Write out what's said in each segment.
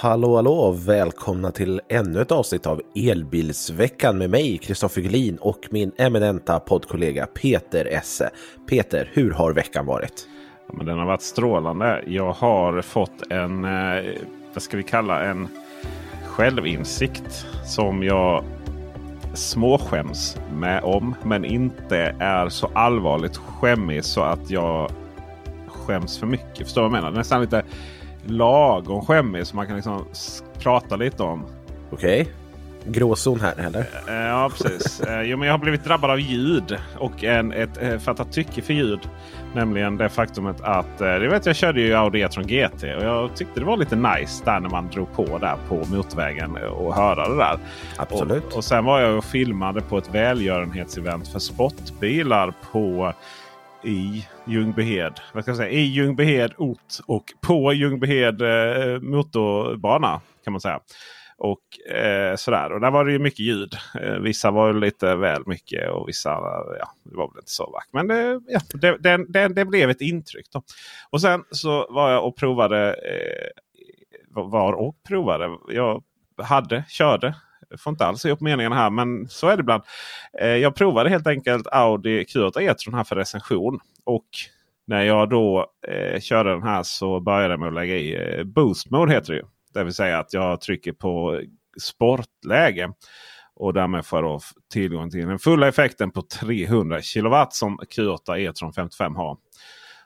Hallå hallå! Välkomna till ännu ett avsnitt av Elbilsveckan med mig, Kristoffer Gullin och min eminenta poddkollega Peter Esse. Peter, hur har veckan varit? Ja, men den har varit strålande. Jag har fått en, eh, vad ska vi kalla en självinsikt som jag småskäms med om. Men inte är så allvarligt skämmig så att jag skäms för mycket. Förstår du vad jag menar? Nästan lite lagom skämmig så man kan liksom prata lite om. Okej. Okay. Gråzon här eller? Eh, ja precis. Eh, jo, men jag har blivit drabbad av ljud och en, ett eh, fattat tycke för ljud. Nämligen det faktumet att det vet, jag körde ju Audi E-tron GT och jag tyckte det var lite nice där när man drog på där på motorvägen och höra det där. Absolut. Och, och sen var jag och filmade på ett välgörenhetsevent för sportbilar på i Ljungbyhed. Vad ska jag säga? I Ljungbyhed ort och på Ljungbyhed eh, motorbana kan man säga. Och eh, sådär. Och där var det ju mycket ljud. Eh, vissa var lite väl mycket och vissa ja, det var väl inte så vackert. Men det, ja, det, det, det, det blev ett intryck. Då. Och sen så var jag och provade. Eh, var och provade. Jag hade, körde jag får inte alls ihop meningarna här men så är det ibland. Eh, jag provade helt enkelt Audi Q8 E-tron här för recension. Och när jag då eh, körde den här så började jag med att lägga i eh, Boost Mode heter det ju. Det vill säga att jag trycker på sportläge. Och därmed får jag tillgång till den fulla effekten på 300 kW som Q8 E-tron 55 har.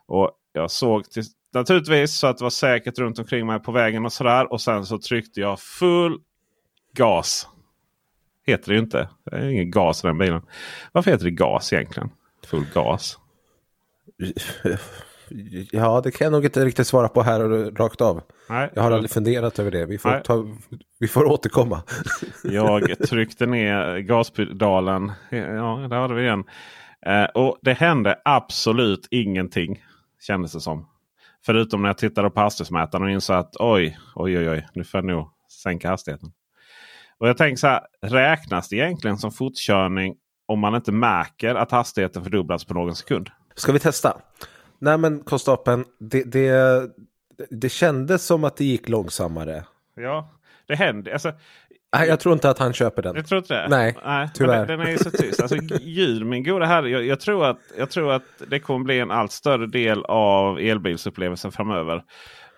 Och jag såg till, naturligtvis så att det var säkert runt omkring mig på vägen och sådär. Och sen så tryckte jag full gas. Heter det ju inte. Det är ingen gas i den bilen. Varför heter det gas egentligen? Full gas. Ja, det kan jag nog inte riktigt svara på här och rakt av. Nej. Jag har aldrig funderat över det. Vi får, ta, vi får återkomma. Jag tryckte ner gaspedalen. Ja, där har vi igen. Eh, och det hände absolut ingenting. Kändes det som. Förutom när jag tittade på hastighetsmätaren och insåg att oj, oj, oj, oj, nu får jag nog sänka hastigheten. Och jag tänker så här, räknas det egentligen som fortkörning om man inte märker att hastigheten fördubblas på någon sekund? Ska vi testa? Nej men konstapeln, det, det, det kändes som att det gick långsammare. Ja, det hände. Alltså, Nej, jag tror inte att han köper den. Jag tror inte det? Nej, Nej tyvärr. Den, den, är ju så tyst. Alltså, ljud, min goda herre. Jag, jag, tror att, jag tror att det kommer bli en allt större del av elbilsupplevelsen framöver.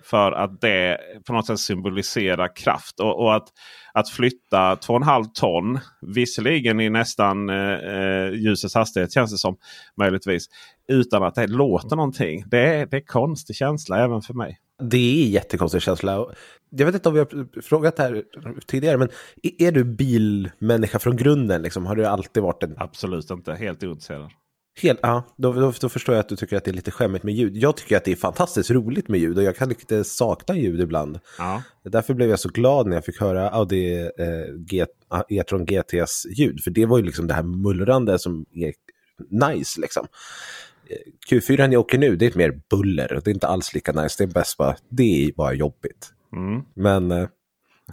För att det på något sätt symboliserar kraft. Och, och att, att flytta 2,5 ton, visserligen i nästan eh, eh, ljusets hastighet känns det som. Möjligtvis. Utan att det låter någonting. Det är, det är konstig känsla även för mig. Det är jättekonstig känsla. Jag vet inte om vi har frågat det här tidigare, men är du bilmänniska från grunden? Liksom? Har du alltid varit en... Absolut inte, helt ointresserad. Helt, ja, då, då, då, förstår jag att du tycker att det är lite skämmigt med ljud. Jag tycker att det är fantastiskt roligt med ljud och jag kan lite sakna ljud ibland. Ja. Därför blev jag så glad när jag fick höra Audi eh, G, E-tron GTs ljud. För det var ju liksom det här mullrande som är nice liksom. Q4 jag åker nu, det är ett mer buller. Det är inte alls lika nice. Det är bäst bara, det är bara jobbigt. Mm. Men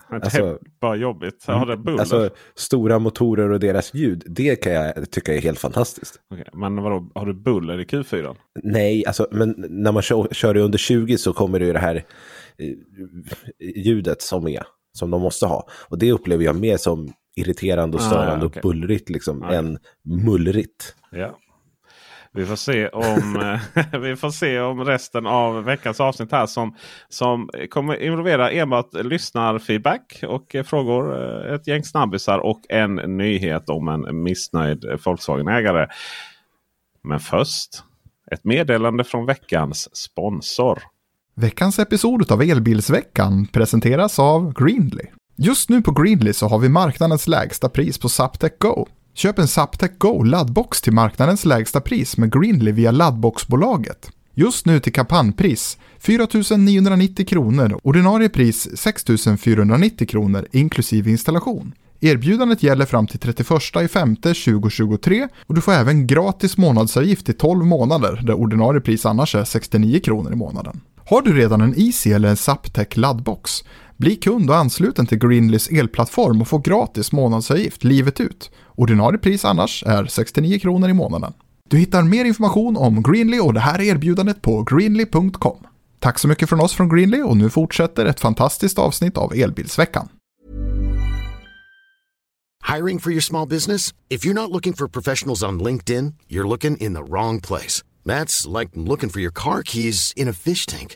Alltså, det är bara jobbigt. Har det buller? Alltså, stora motorer och deras ljud, det kan jag tycka är helt fantastiskt. Okay, men vadå, har du buller i Q4? Nej, alltså, men när man kör, kör under 20 så kommer det ju det här eh, ljudet som är, som de måste ha. Och det upplever jag mer som irriterande och störande ah, okay. och bullrigt liksom, ah, än mullrigt. Ja. Vi får se om, eh, vi får se om resten av veckans avsnitt här som, som kommer involvera enbart lyssnarfeedback och frågor. Eh, ett gäng snabbisar och en nyhet om en missnöjd Volkswagen-ägare. Men först ett meddelande från veckans sponsor. Veckans episod av Elbilsveckan presenteras av Greenly. Just nu på Greenly så har vi marknadens lägsta pris på Zaptec Go. Köp en Zaptec Go laddbox till marknadens lägsta pris med Greenly via laddboxbolaget. Just nu till kampanjpris 4 990 kronor, ordinarie pris 6 490 kronor inklusive installation. Erbjudandet gäller fram till 31 5 2023 och du får även gratis månadsavgift i 12 månader där ordinarie pris annars är 69 kronor i månaden. Har du redan en Easy eller en Zaptec laddbox? Bli kund och ansluten till Greenlys elplattform och få gratis månadsavgift livet ut. Ordinarie pris annars är 69 kronor i månaden. Du hittar mer information om Greenly och det här erbjudandet på greenly.com. Tack så mycket från oss från Greenly och nu fortsätter ett fantastiskt avsnitt av Elbilsveckan. Hiring for your small business? If you're not looking for professionals on LinkedIn, you're looking in the wrong place. That's like looking for your car keys in a fish tank.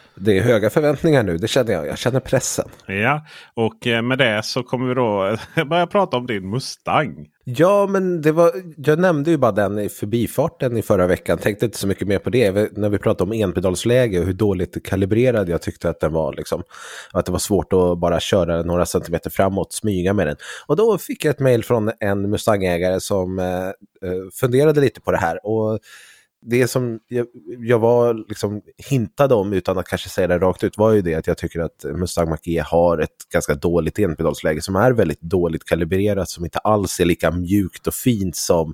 Det är höga förväntningar nu, det känner jag. Jag känner pressen. Ja, och eh, med det så kommer vi då börja prata om din Mustang. Ja, men det var, jag nämnde ju bara den i förbifarten i förra veckan. Tänkte inte så mycket mer på det. När vi pratade om enpedalsläge och hur dåligt kalibrerad jag tyckte att den var. Liksom. Att det var svårt att bara köra några centimeter framåt, smyga med den. Och då fick jag ett mejl från en Mustang-ägare som eh, eh funderade lite på det här. Och det som jag, jag var liksom hintade om utan att kanske säga det rakt ut var ju det att jag tycker att Mustang Mach-E har ett ganska dåligt enpedalsläge som är väldigt dåligt kalibrerat som inte alls är lika mjukt och fint som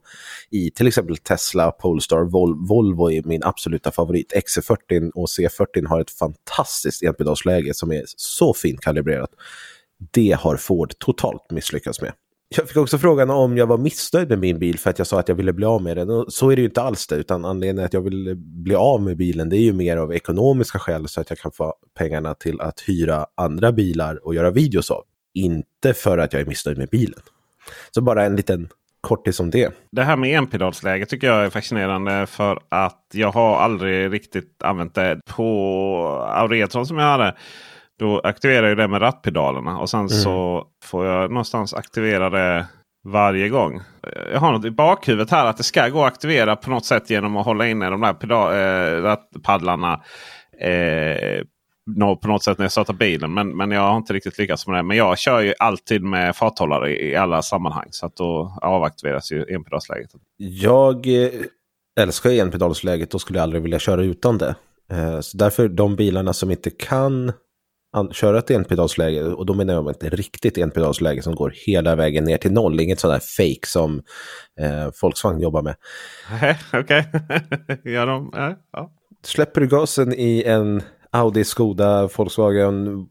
i till exempel Tesla, Polestar, Vol Volvo är min absoluta favorit. XC40 och C40 har ett fantastiskt enpedalsläge som är så fint kalibrerat. Det har Ford totalt misslyckats med. Jag fick också frågan om jag var missnöjd med min bil för att jag sa att jag ville bli av med den. Och så är det ju inte alls det, utan anledningen att jag vill bli av med bilen det är ju mer av ekonomiska skäl så att jag kan få pengarna till att hyra andra bilar och göra videos av. Inte för att jag är missnöjd med bilen. Så bara en liten kortis om det. Det här med enpedalsläge tycker jag är fascinerande för att jag har aldrig riktigt använt det på Auretron som jag hade. Då aktiverar jag det med rattpedalerna och sen mm. så får jag någonstans aktivera det varje gång. Jag har något i bakhuvudet här att det ska gå att aktivera på något sätt genom att hålla inne de där pedal, eh, rattpaddlarna. Eh, på något sätt när jag startar bilen. Men, men jag har inte riktigt lyckats med det. Men jag kör ju alltid med farthållare i, i alla sammanhang. Så att då avaktiveras ju enpedalsläget. Jag eh, älskar enpedalsläget. Då skulle aldrig vilja köra utan det. Eh, så därför de bilarna som inte kan köra ett enpedalsläge och då menar jag ett riktigt enpedalsläge som går hela vägen ner till noll. Inget sådär fake som eh, Volkswagen jobbar med. Okej, ja, de, ja. Släpper du gasen i en Audi, Skoda, Volkswagen,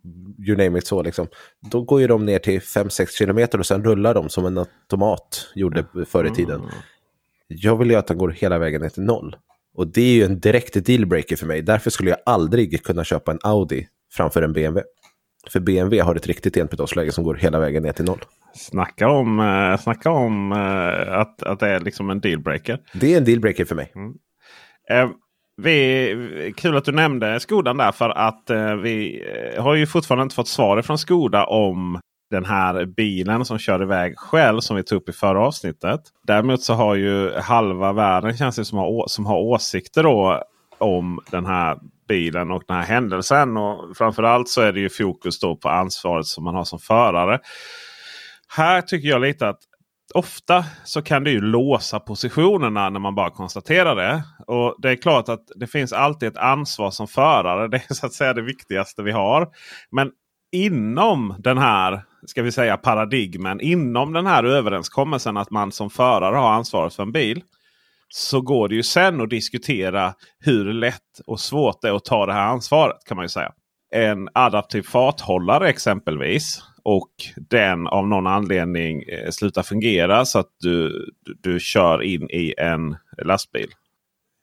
you name it så liksom. Då går ju de ner till 5-6 kilometer och sen rullar de som en automat gjorde förr i tiden. Mm. Jag vill ju att den går hela vägen ner till noll. Och det är ju en direkt dealbreaker för mig. Därför skulle jag aldrig kunna köpa en Audi framför en BMW. För BMW har ett riktigt enpedalsläge som går hela vägen ner till noll. Snacka om, uh, snacka om uh, att, att det är liksom en dealbreaker. Det är en dealbreaker för mig. Mm. Uh, vi, kul att du nämnde Skodan där för att vi har ju fortfarande inte fått svar från Skoda om den här bilen som kör iväg själv som vi tog upp i förra avsnittet. Däremot så har ju halva världen känns det som har, som har åsikter då om den här bilen och den här händelsen. Och framförallt så är det ju fokus då på ansvaret som man har som förare. Här tycker jag lite att ofta så kan det ju låsa positionerna när man bara konstaterar det. Och Det är klart att det finns alltid ett ansvar som förare. Det är så att säga det viktigaste vi har. Men inom den här ska vi säga paradigmen, inom den här överenskommelsen att man som förare har ansvaret för en bil så går det ju sen att diskutera hur lätt och svårt det är att ta det här ansvaret. kan man ju säga. en adaptiv farthållare exempelvis och den av någon anledning eh, slutar fungera så att du, du kör in i en lastbil.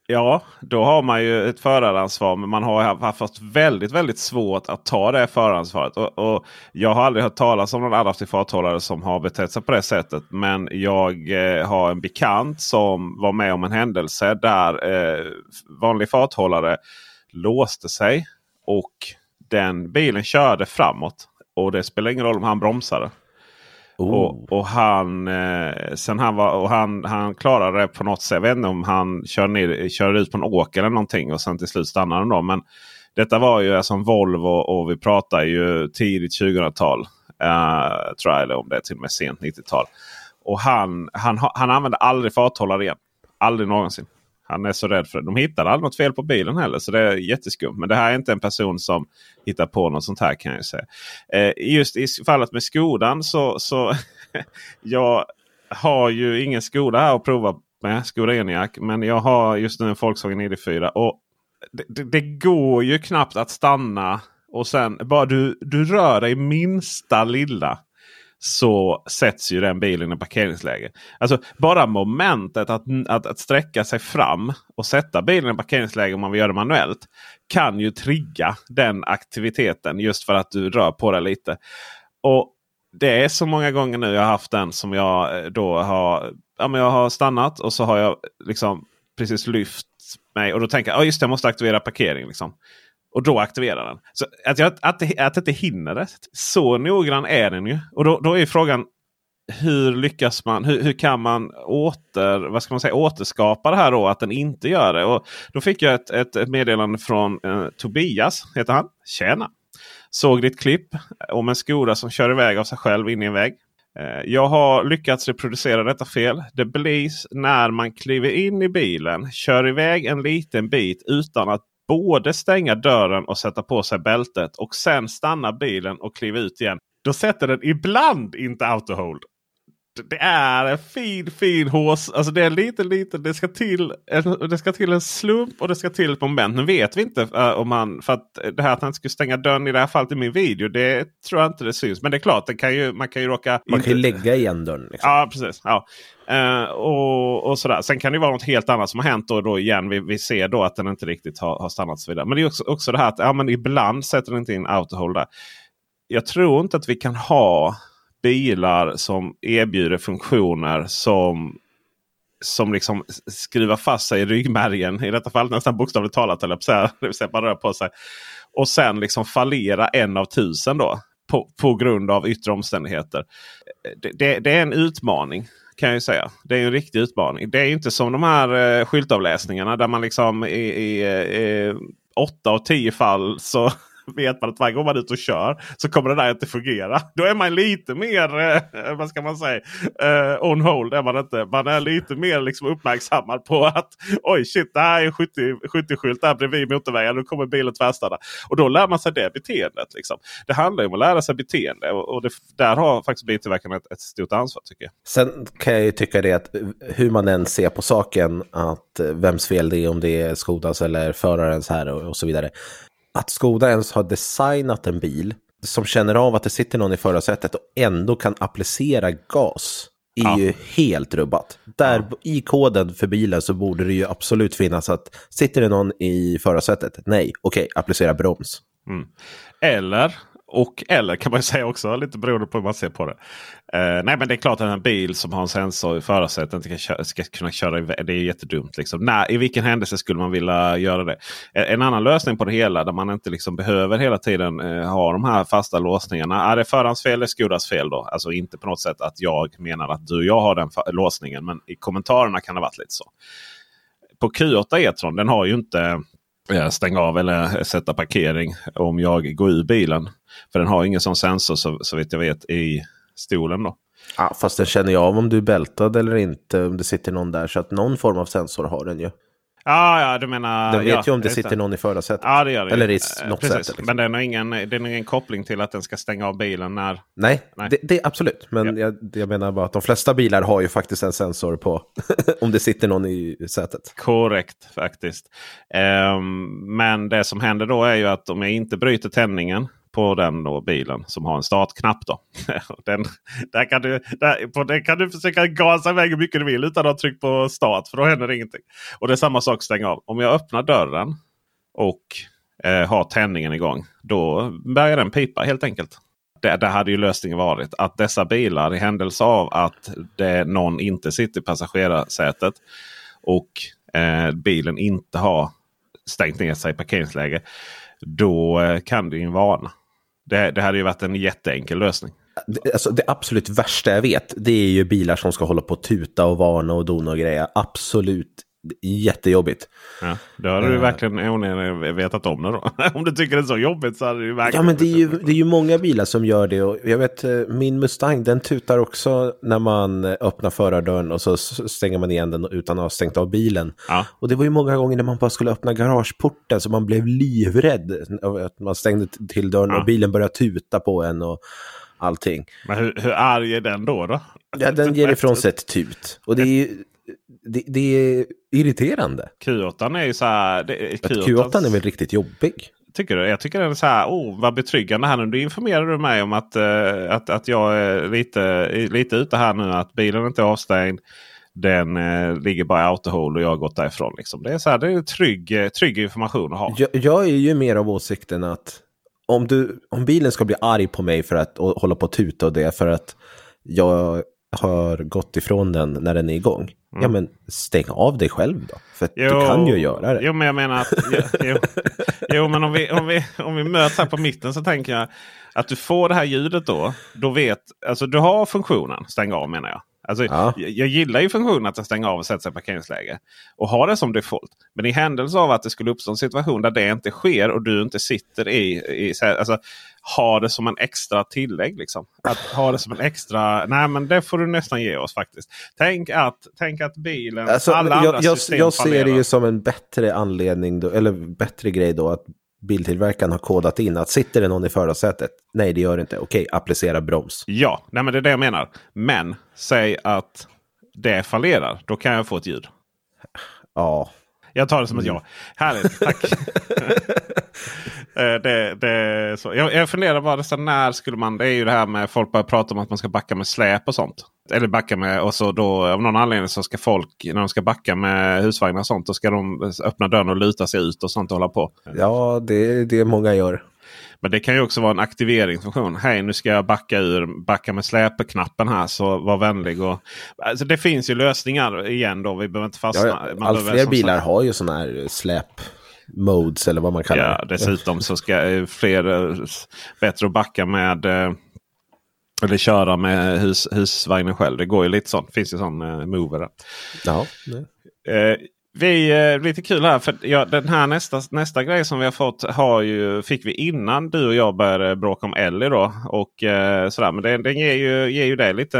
Ja, då har man ju ett föraransvar. Men man har haft väldigt, väldigt svårt att ta det föraransvaret. Och, och jag har aldrig hört talas om någon adaptiv farthållare som har betett sig på det sättet. Men jag eh, har en bekant som var med om en händelse där eh, vanlig farthållare låste sig. Och den bilen körde framåt. Och det spelar ingen roll om han bromsade. Oh. Och, och, han, eh, sen han, var, och han, han klarade det på något sätt. Jag vet inte om han körde, ner, körde ut på en åker eller någonting och sen till slut stannade. Då. Men detta var ju alltså en Volvo och vi pratar ju tidigt 2000-tal. Uh, tror jag, eller om det är till och med sent 90-tal. Och han, han, han använde aldrig farthållare igen. Aldrig någonsin. Han är så rädd för det. De hittade aldrig något fel på bilen heller. Så det är jätteskumt. Men det här är inte en person som hittar på något sånt här kan jag säga. Eh, just i fallet med Skodan så, så jag har ju ingen Skoda här att prova med. Skoda Enyaq. Men jag har just nu en Volkswagen ID4. Och det, det, det, går ju knappt att stanna och sen bara du, du rör dig minsta lilla så sätts ju den bilen i parkeringsläge. Alltså bara momentet att, att, att sträcka sig fram och sätta bilen i parkeringsläge om man vill göra det manuellt. Kan ju trigga den aktiviteten just för att du rör på dig lite. Och det är så många gånger nu jag har haft den som jag eh, då har, ja, men jag har stannat och så har jag liksom precis lyft mig. Och då tänker jag att jag måste aktivera parkering. Liksom. Och då aktiverar den. Så att jag att, att, att inte hinner det. Så noggrann är den ju. Och då, då är frågan hur lyckas man? Hur, hur, kan man åter, vad ska man säga, återskapa det här då? Att den inte gör det. Och då fick jag ett, ett, ett meddelande från eh, Tobias. Heter han. Tjena! Såg ditt klipp om en Skoda som kör iväg av sig själv in i en vägg. Eh, jag har lyckats reproducera detta fel. Det blir när man kliver in i bilen, kör iväg en liten bit utan att både stänga dörren och sätta på sig bältet och sen stanna bilen och kliva ut igen. Då sätter den ibland inte autohold. Det är en fin fin hås. Alltså det är lite lite. Det ska, till, det ska till en slump och det ska till ett moment. Nu vet vi inte uh, om man. För att det här att han skulle stänga dörren i det här fallet i min video. Det tror jag inte det syns. Men det är klart, det kan ju, man kan ju råka... Man kan ju lägga igen dörren. Liksom. Ja, precis. Ja. Uh, och, och sådär. Sen kan det vara något helt annat som har hänt. Och då igen, vi, vi ser då att den inte riktigt har, har stannat. Så vidare. Men det är också, också det här att ja, men ibland sätter den inte in autohold där. Jag tror inte att vi kan ha bilar som erbjuder funktioner som som liksom skruvar fast sig i ryggmärgen. I detta fall nästan bokstavligt talat. Eller så här, det vill säga man rör på sig. Och sen liksom fallera en av tusen då. På, på grund av yttre omständigheter. Det, det, det, är en utmaning kan jag säga. Det är en riktig utmaning. Det är inte som de här eh, skyltavläsningarna där man liksom i, i, eh, i åtta av tio fall så vet man att varje gång man är ute och kör så kommer det där inte fungera. Då är man lite mer, eh, vad ska man säga, eh, on hold. Är man, inte. man är lite mer liksom uppmärksammad på att oj shit, det här är en 70-skylt där bredvid motorvägen. Nu kommer bilen tvärstanna. Och då lär man sig det beteendet. Liksom. Det handlar om att lära sig beteende och, och det, där har faktiskt biltillverkarna ett, ett stort ansvar tycker jag. Sen kan jag ju tycka det att hur man än ser på saken, att eh, vems fel det är, om det är Skodas eller förarens här och, och så vidare att Skoda ens har designat en bil som känner av att det sitter någon i förarsätet och ändå kan applicera gas är ja. ju helt rubbat. Där ja. i koden för bilen så borde det ju absolut finnas att sitter det någon i förarsätet? Nej, okej, okay, applicera broms. Mm. Eller och eller kan man säga också, lite beroende på hur man ser på det. Uh, nej men det är klart att en bil som har en sensor i förarsätet inte kan ska kunna köra iväg. Det är jättedumt. Liksom. Nej, I vilken händelse skulle man vilja göra det? Eh, en annan lösning på det hela där man inte liksom behöver hela tiden uh, ha de här fasta låsningarna. Är det förhandsfel fel eller Skodas fel då? Alltså inte på något sätt att jag menar att du och jag har den låsningen. Men i kommentarerna kan det ha varit lite så. På Q8 E-tron, den har ju inte Eh, stänga av eller sätta parkering om jag går ur bilen. För den har ingen sån sensor så, så vitt jag vet i stolen. då. Ja, fast den känner jag av om du är bältad eller inte. Om det sitter någon där. Så att någon form av sensor har den ju. Ja, ja, du menar... Den vet ja, ju om det sitter någon i förarsätet. Ja, det gör det. Eller i Eh, något. Liksom. Men den har ingen, det är ingen koppling till att den ska stänga av bilen när... Nej, Nej. Det, det är absolut. Men jag, jag menar bara att de flesta bilar har ju faktiskt en sensor på om det sitter någon i sätet. Korrekt faktiskt. Ehm, men det som händer då är ju att om jag inte bryter tändningen på den då bilen som har en startknapp. Då. den, där, kan du, där, på den kan du försöka gasa iväg hur mycket du vill utan att ha tryckt på start. För då händer ingenting. Och det är samma sak stänga av. Om jag öppnar dörren och eh, har tändningen igång. Då börjar den pipa helt enkelt. Det, det hade ju lösningen varit att dessa bilar i händelse av att det, någon inte sitter i passagerarsätet och eh, bilen inte har stängt ner sig i parkeringsläge. Då eh, kan det ju varna. Det, det hade ju varit en jätteenkel lösning. Det, alltså, det absolut värsta jag vet, det är ju bilar som ska hålla på och tuta och varna och dona och greja. Absolut jättejobbigt. Ja, då hade du Eh. verkligen onödigt vetat om det då. om du tycker det är så jobbigt så hade du verkligen... Ja, men det är, ju, det är ju många bilar som gör det. Och jag vet, eh, min Mustang, den tutar också när man eh, öppnar förardörren och så stänger man igen den utan att ha stängt av bilen. Ja. Och det var ju många gånger när man bara skulle öppna garageporten så man blev livrädd. Att man stängde till dörren Ja. och bilen började tuta på en och allting. Men hur, hur arg är den då? då? Ja, den ger ifrån sig ett tut. Och det är ju det, det är irriterande. Q8 är ju så här... Det, Att Q8 är väl riktigt jobbig. Tycker du? Jag tycker den är så här, oh vad betryggande här nu. Du informerade mig om att, eh, att, att jag är lite, lite ute här nu. Att bilen inte är avstängd. Den eh, ligger bara i autohål och jag har gått därifrån. Liksom. Det är så här, det är trygg, eh, trygg information att ha. Jag, jag är ju mer av åsikten att om, du, om bilen ska bli arg på mig för att och hålla på att tuta och det för att jag har gått ifrån den när den är igång. Ja men stäng av dig själv då. För att du kan ju göra det. Jo, men jag menar att... jo, jo, jo, men om vi, om, vi, om vi möts här på mitten så tänker jag att du får det här ljudet då. Då vet... Alltså du har funktionen stäng av menar jag. Alltså, Ja. jag, jag gillar ju funktionen att den stänger av och sätter sig i parkeringsläge. Och har det som default. Men i händelse av att det skulle uppstå en situation där det inte sker och du inte sitter i... i alltså, ha det som en extra tillägg. Liksom. Att ha det som en extra... Nej men det får du nästan ge oss faktiskt. Tänk att, tänk att bilen... Alltså, alla andra jag, jag, system jag ser det fallerar. ju som en bättre anledning, då, eller bättre grej då, att biltillverkaren har kodat in att sitter det någon i förarsätet? Nej, det gör det inte. Okej, applicera broms. Ja, nej, men det är det jag menar. Men säg att det fallerar. Då kan jag få ett ljud. Ja, Jag tar det som ett ja. Härligt, tack. Eh, det, det så. Jag, jag funderar bara, så när skulle man... Det är ju det här med folk börjar prata om att man ska backa med släp och sånt. Eller backa med och så då av någon anledning så ska folk när de ska backa med husvagnar och sånt. Då ska de öppna dörren och luta sig ut och sånt och hålla på. ja det är det många gör. Men det kan ju också vara en aktiveringsfunktion. Hej nu ska jag backa ur backa med släpknappen här så var vänlig. Och, alltså det finns ju lösningar igen då. Vi behöver inte fastna. Ja, Man allt fler bilar sagt- har ju sådana här släp modes eller vad man kallar Ja, det. dessutom så ska fler eh, bättre att backa med eh, eller köra med hus, husvagnen själv. Det går ju lite sånt. Finns ju sån eh, mover. Ja, Eh, vi, eh, lite kul här. För ja, den här nästa, nästa grej som vi har fått har ju, fick vi innan du och jag började bråka om Ellie. Då, och, eh, sådär. Men den, den ger, ju, ger ju dig lite,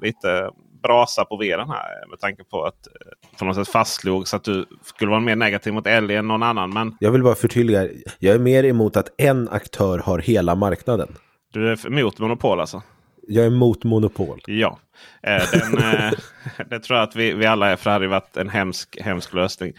lite brasa på veden här. Med tanke på att eh, på något sätt fastslogs att du skulle vara mer negativ mot Ellie än någon annan. Men Jag vill bara förtydliga, jag är mer emot att en aktör har hela marknaden. du är emot monopol alltså? Jag är emot monopol. Ja, eh, den, eh, det tror jag att vi, vi alla är. För det hade varit en hemsk, hemsk lösning.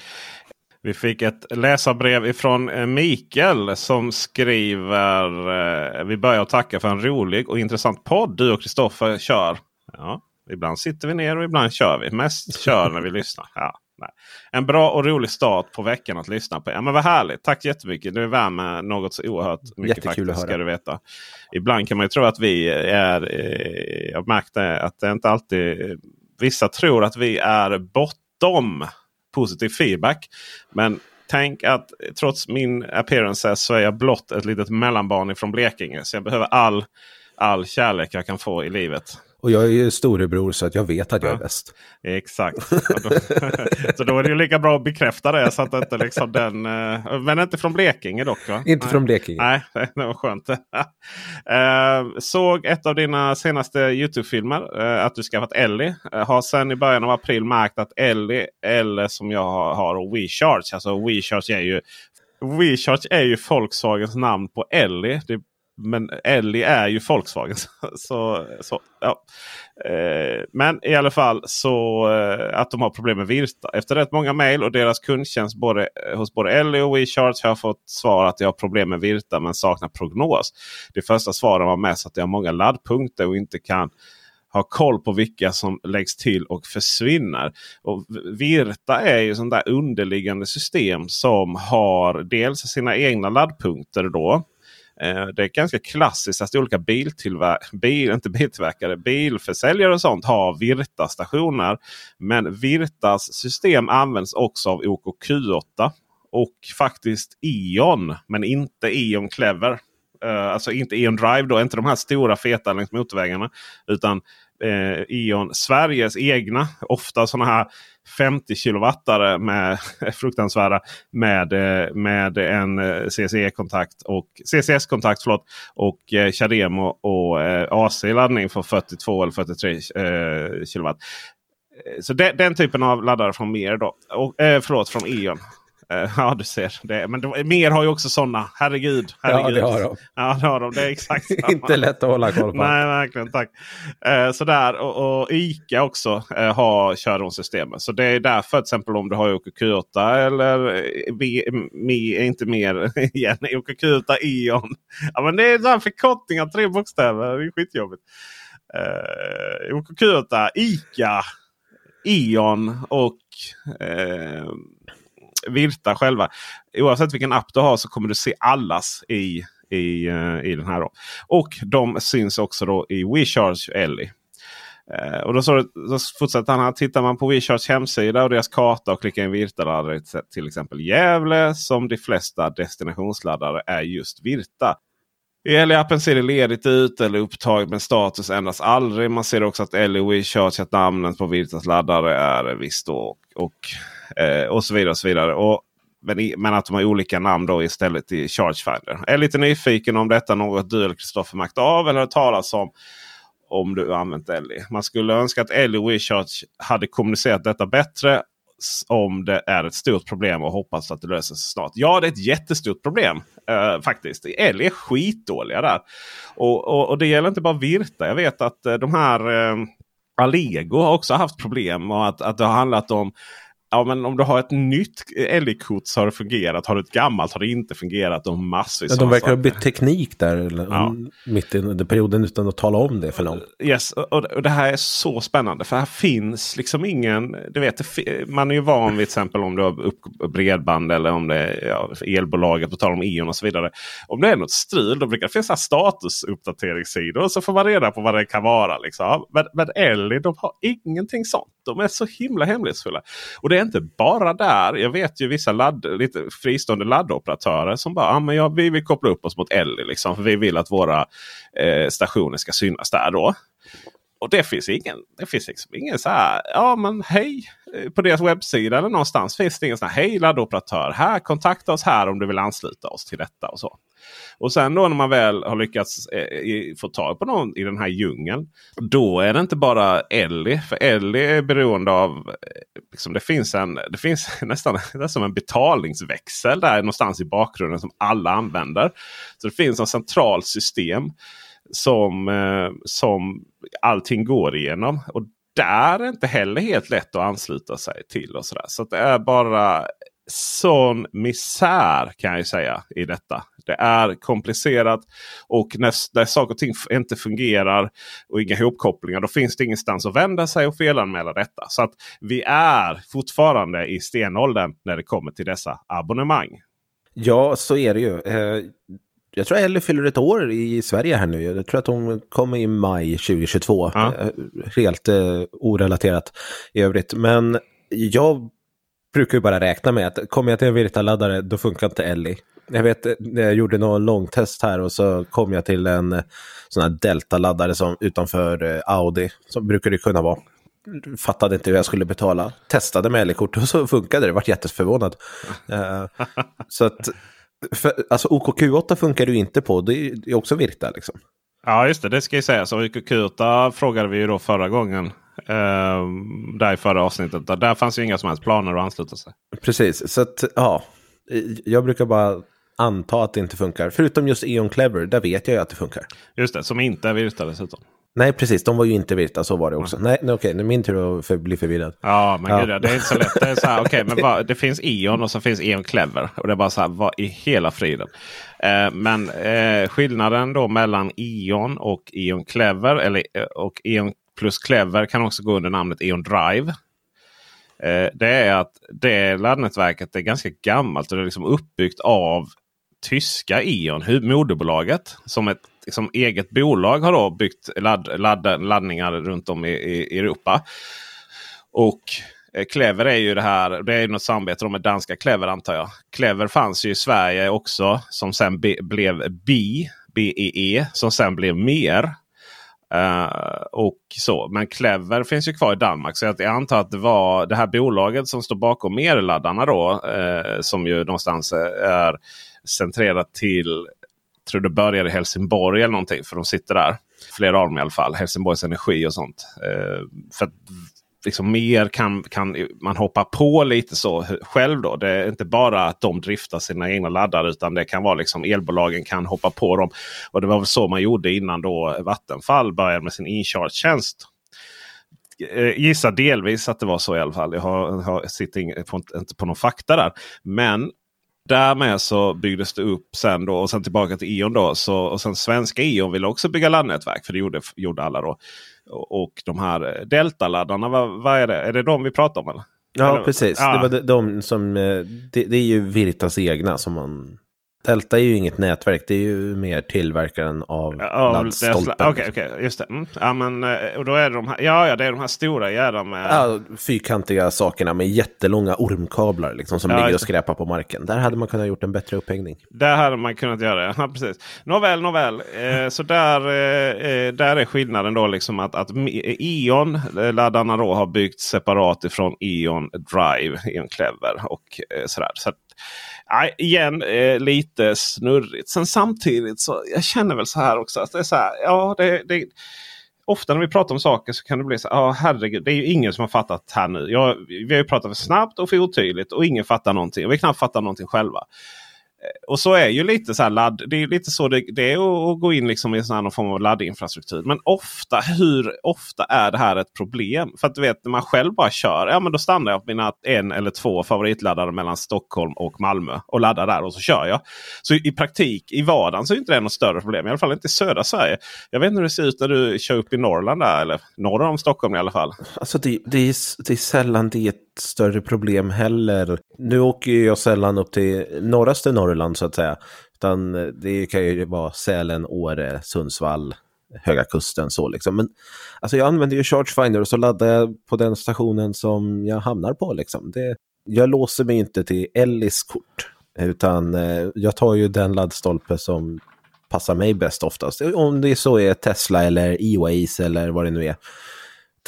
Vi fick ett läsarbrev ifrån eh, Mikael som skriver. Vi börjar tacka för en rolig och intressant podd du och Kristoffer kör. Ja, ibland sitter vi ner och ibland kör vi. Mest kör när vi lyssnar. Ja, nej. En bra och rolig start på veckan att lyssna på. Ja, men vad härligt. Tack jättemycket. Det värmer något så oerhört mycket Jättekul att faktiskt. Ska du veta. Ibland kan man ju tro att vi är... Eh, jag märkte att det inte alltid... Vissa tror att vi är bortom positiv feedback. Men tänk att trots min appearance så är jag blott ett litet mellanbarn ifrån Blekinge. Så jag behöver all, all kärlek jag kan få i livet. Och jag är ju storebror så att jag vet att jag är Ja. bäst. Exakt. Då, så då är det ju lika bra att bekräfta det. Så att inte liksom den, eh, men inte från Blekinge dock va? Inte Nej. från Blekinge. Nej, det var skönt. Eh, såg ett av dina senaste Youtube-filmer eh, att du skaffat Ellie. Har sen i början av april märkt att Ellie, eller som jag har, WeCharge. Alltså WeCharge är ju WeCharge är ju Volkswagens namn på Ellie. Det, men Ellie är ju Volkswagen. Så, så, ja. Eh, men i alla fall så eh, att de har problem med Virta. Efter rätt många mejl och deras kundtjänst både, eh, hos både Ellie och WeCharge har jag fått svar att jag har problem med Virta men saknar prognos. Det första svaren var mest att jag har många laddpunkter och inte kan ha koll på vilka som läggs till och försvinner. Och Virta är ju sånt där underliggande system som har dels sina egna laddpunkter. då. Eh, det är ganska klassiskt att olika biltillver- bil, inte biltillverkare, bilförsäljare och sånt har Virta-stationer. Men Virtas system används också av OKQ8 och faktiskt Eon, men inte Eon Clever. Eh, alltså inte Eon Drive då, inte de här stora feta längs motorvägarna. Utan eh, Ion Sveriges egna, ofta sådana här 50 kilowattare med fruktansvärda med, eh, med en eh, CCE-kontakt och CCS-kontakt förlåt, och eh, Chademo och AC-laddning för 42 eller 43 kilowatt. Så de, den typen av laddare från Mer då. Och, eh, förlåt, från Eon. Eh, ja, du ser. Det, men det, Mer har ju också sådana. Herregud. Ja, herregud. det har de. Ja, det har de. Det är exakt samma. Inte lätt att hålla koll på. Nej, verkligen. Tack. Eh, sådär. Och, och ICA också eh, har kör de systemet. Så det är därför till exempel om du har OKQ8 eller vi- mi, inte mer igen. OKQ8 Ion. Ja, men det är en förkortning av tre bokstäver. Det är skitjobbigt. Eh, OKQ8, ICA, Ion och Virta själva. Oavsett vilken app du har så kommer du se allas i, i, eh, i den här. Då. Och de syns också då i WeCharge Ellie. Eh, och då, så, då fortsätter han här. Tittar man på WeCharge hemsida och deras karta och klickar in Virta-laddare till- till exempel Gävle som de flesta destinationsladdare är just Virta. I Ellie-appen ser det ledigt ut eller upptaget men status ändras aldrig. Man ser också att Ellie WeCharge att namnet på Virtas laddare är visst då och, och, eh, och så vidare. Och så vidare. Och, men, i, men att de har olika namn då istället i Chargefinder. Jag är lite nyfiken om detta något du eller Kristoffer märkt av eller hört talas om om du använt Ellie. Man skulle önska att Ellie och WeCharge hade kommunicerat detta bättre om det är ett stort problem och hoppas att det löser sig snart. Ja, det är ett jättestort problem eh, faktiskt. Ellie är skitdåliga där. Och, och, och det gäller inte bara Virta. Jag vet att eh, de här eh, Allego har också haft problem och att, att det har handlat om Ja, men om du har ett nytt Ellie-kort så har det fungerat. Har du ett gammalt har det inte fungerat. Och massvis Ja, de verkar ha bytt teknik där eller, Ja. mitt i under perioden utan att tala om det för någon. Yes, och, och det här är så spännande. För här finns liksom ingen... Du vet, man är ju van vid till exempel om du har upp bredband eller om det är ja, elbolaget, på tal om Eon och så vidare. Om det är något strul då brukar det finnas statusuppdateringssidor. Och så får man reda på vad det kan vara. Liksom. Men, men Ellie de har ingenting sånt. De är så himla hemlighetsfulla. Och det är inte bara där. Jag vet ju vissa ladd, lite fristående laddoperatörer som bara ah, men ja, vi vill koppla upp oss mot Elli. Liksom, för vi vill att våra eh, stationer ska synas där då. Och det finns ingen, det finns liksom ingen så här, ja men hej. Eh, på deras webbsida eller någonstans finns det ingen så här, hej laddoperatör. Här, kontakta oss här om du vill ansluta oss till detta och så. Och sen då när man väl har lyckats eh, i- få tag på någon i den här djungeln. Då är det inte bara Ellie. För Ellie är beroende av, eh, liksom det finns, en, det finns nästan, som en betalningsväxel där någonstans i bakgrunden som alla använder. Så det finns ett centralt system som, eh, som allting går igenom. Och där är det inte heller helt lätt att ansluta sig till. och sådär. Så att det är bara sån misär kan jag ju säga i detta. Det är komplicerat och när, när saker och ting inte fungerar och inga ihopkopplingar då finns det ingenstans att vända sig och felanmäla detta. Så att vi är fortfarande i stenåldern när det kommer till dessa abonnemang. Ja, så är det ju. Eh, Jag tror Ellie fyller ett år i Sverige här nu. Jag tror att hon kommer i maj 2022. Ja. Eh, Helt eh, orelaterat i övrigt. Men jag brukar ju bara räkna med att kommer jag till en Virta-laddare då funkar inte Ellie. Jag vet, när jag gjorde någon långtest här och så kom jag till en eh, sån här Delta-laddare som utanför eh, Audi, som brukar det kunna vara. Fattade inte hur jag skulle betala. Testade med L-kort och så funkade det. Vart jätteförvånad. uh, så att, för, alltså OKQ8 funkar du inte på. Det är, också Virta liksom. Ja, just det. Det ska jag säga. Så OKQ8 frågade vi ju då förra gången. Uh, där i förra avsnittet. Där fanns ju inga som helst planer att ansluta sig. Precis, så att ja. Jag brukar bara anta att det inte funkar. Förutom just Eon Clever, där vet jag ju att det funkar. Just det, som inte är Virta dessutom. Nej, precis. De var ju inte Virta, så var det också. Mm. Nej, nej okej, är min tur att för, bli förvirrad. Ja, men ja. Gud, det är inte så lätt. Det är så här, okay, men bara, det finns Eon och så finns Eon Clever. Och det är bara så här, vad i hela friden? Eh, men eh, skillnaden då mellan Eon och Eon Clever, eller, eh, och Eon plus Clever kan också gå under namnet Eon Drive. Eh, det är att det laddnätverket är ganska gammalt och det är liksom uppbyggt av tyska Eon, moderbolaget. Som ett liksom, eget bolag har då byggt ladd, ladd, laddningar runt om i, i Europa. Och eh, Clever är ju det här. Det är något samarbete med danska Clever antar jag. Clever fanns ju i Sverige också som sen be, blev BI, BEE, e, som sen blev mer. Uh, och så. Men Clever finns ju kvar i Danmark. Så jag, jag antar att det var det här bolaget som står bakom merladdarna då. Uh, som ju någonstans är centrerat till, tror det började i Helsingborg eller någonting. För de sitter där. Flera av dem i alla fall. Helsingborgs Energi och sånt. Uh, för liksom mer kan, kan man hoppa på lite så själv. då. Det är inte bara att de driftar sina egna laddare utan det kan vara liksom elbolagen kan hoppa på dem. Och Det var väl så man gjorde innan då Vattenfall började med sin incharge-tjänst. Gissa gissar delvis att det var så i alla fall. Jag har, jag sitter inte på någon fakta där. Men Därmed så byggdes det upp sen då och sen tillbaka till Ion då. Så, och sen svenska Ion ville också bygga laddnätverk. För det gjorde, gjorde alla då. Och de här Delta-laddarna, vad, vad, är det? Är det de vi pratar om? Eller? Ja, precis. Ja. Det var de, de som, eh, det, det, är ju Virtas egna som man Delta är ju inget nätverk, det är ju mer tillverkaren av ja, laddstolpen. Okej, okay, okay, just det. Mm. Ja, men, eh, och då är det de här, ja, ja, det är de här stora jävlarna med... Ja, fyrkantiga sakerna med jättelånga ormkablar liksom, som ja, ligger och skräpar på marken. Där hade man kunnat gjort en bättre upphängning. Där hade man kunnat göra det, ja precis. Nåväl, nåväl. Eh, så där, eh, där är skillnaden då liksom att, att Eon-laddarna då har byggts separat ifrån Eon Drive, Eon Clever och eh, sådär. Så Nej, igen eh, lite snurrigt. Sen samtidigt så jag känner väl så här också. Att det är så här, ja, det, det, ofta när vi pratar om saker så kan det bli så här. Ja, herregud, det är ju ingen som har fattat här nu. Jag, vi har ju pratat för snabbt och för otydligt och ingen fattar någonting. Och vi knappt fattar någonting själva. Eh, och så är ju lite så här ladd. Det är lite så det, det är att gå in liksom i sån någon form av laddinfrastruktur. Men ofta, hur ofta är det här ett problem? För att du vet när man själv bara kör. Ja men då stannar jag på mina en eller två favoritladdare mellan Stockholm och Malmö. Och laddar där och så kör jag. Så i praktik i vardagen så är inte det något större problem. I alla fall inte i södra Sverige. Jag vet inte hur det ser ut när du kör upp i Norrland där. Eller norr om Stockholm i alla fall. Alltså det, det, är, det är sällan det är ett större problem heller. Nu åker jag sällan upp till norraste Norrland så att säga. Utan eh, det kan ju vara Sälen, Åre, Sundsvall, Höga Kusten så liksom. Men alltså jag använder ju Chargefinder och så laddar jag på den stationen som jag hamnar på liksom. Det, jag låser mig inte till Ellis kort. Utan eh, jag tar ju den laddstolpe som passar mig bäst oftast. Om det så är Tesla eller E-Waze eller vad det nu är.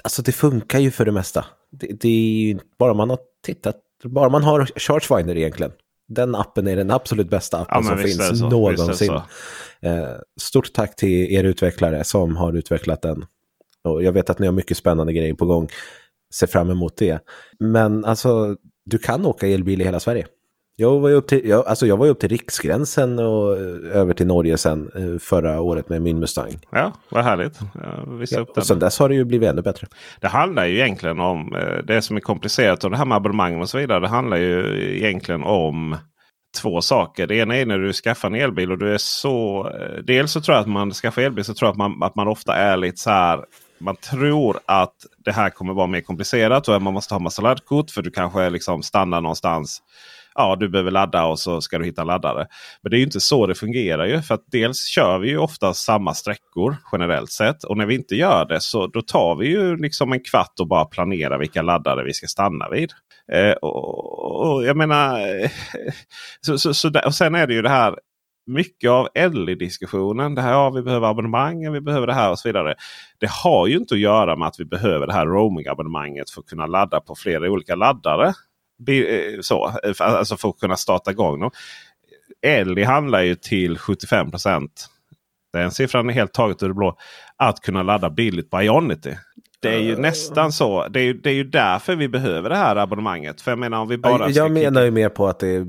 Alltså det funkar ju för det mesta. Det, det är ju bara man har tittat, bara man har Chargefinder egentligen. Den appen är den absolut bästa appen ja, som finns någonsin. Eh, stort tack till er utvecklare som har utvecklat den. Och jag vet att ni har mycket spännande grejer på gång. Se fram emot det. Men alltså, du kan åka elbil i hela Sverige. Jag var ju upp till, jag, alltså jag var upp till riksgränsen och eh, över till Norge sen eh, förra året med min Mustang. Ja, vad härligt. Ja, och sen dess har det ju blivit ännu bättre. Det handlar ju egentligen om eh, det som är komplicerat och det här med abonnemang och så vidare. Det handlar ju egentligen om två saker. Det ena är när du skaffar en elbil och du är så. Dels så tror jag att man skaffar elbil så tror jag att man, att man ofta är lite så här. Man tror att det här kommer vara mer komplicerat och man måste ha massa laddkort för du kanske liksom stannar någonstans ja, du behöver ladda och så ska du hitta laddare. Men det är ju inte så det fungerar ju. För att dels kör vi ju ofta samma sträckor generellt sett. Och när vi inte gör det så då tar vi ju liksom en kvart och bara planerar vilka laddare vi ska stanna vid. Eh, och, och, jag menar, så, så, så och sen är det ju det här mycket av LE-diskussionen. Det här, ja, vi behöver abonnemang, vi behöver det här och så vidare. Det har ju inte att göra med att vi behöver det här roaming-abonnemanget för att kunna ladda på flera olika laddare. Eh, så, alltså för att kunna starta igång dem. LE handlar ju till 75 den siffran är helt taget ur det blå. Att kunna ladda billigt på Ionity. Det är ju uh, nästan så. Det är, det är ju därför vi behöver det här abonnemanget. För jag menar om vi bara... Jag menar ju mer på att det,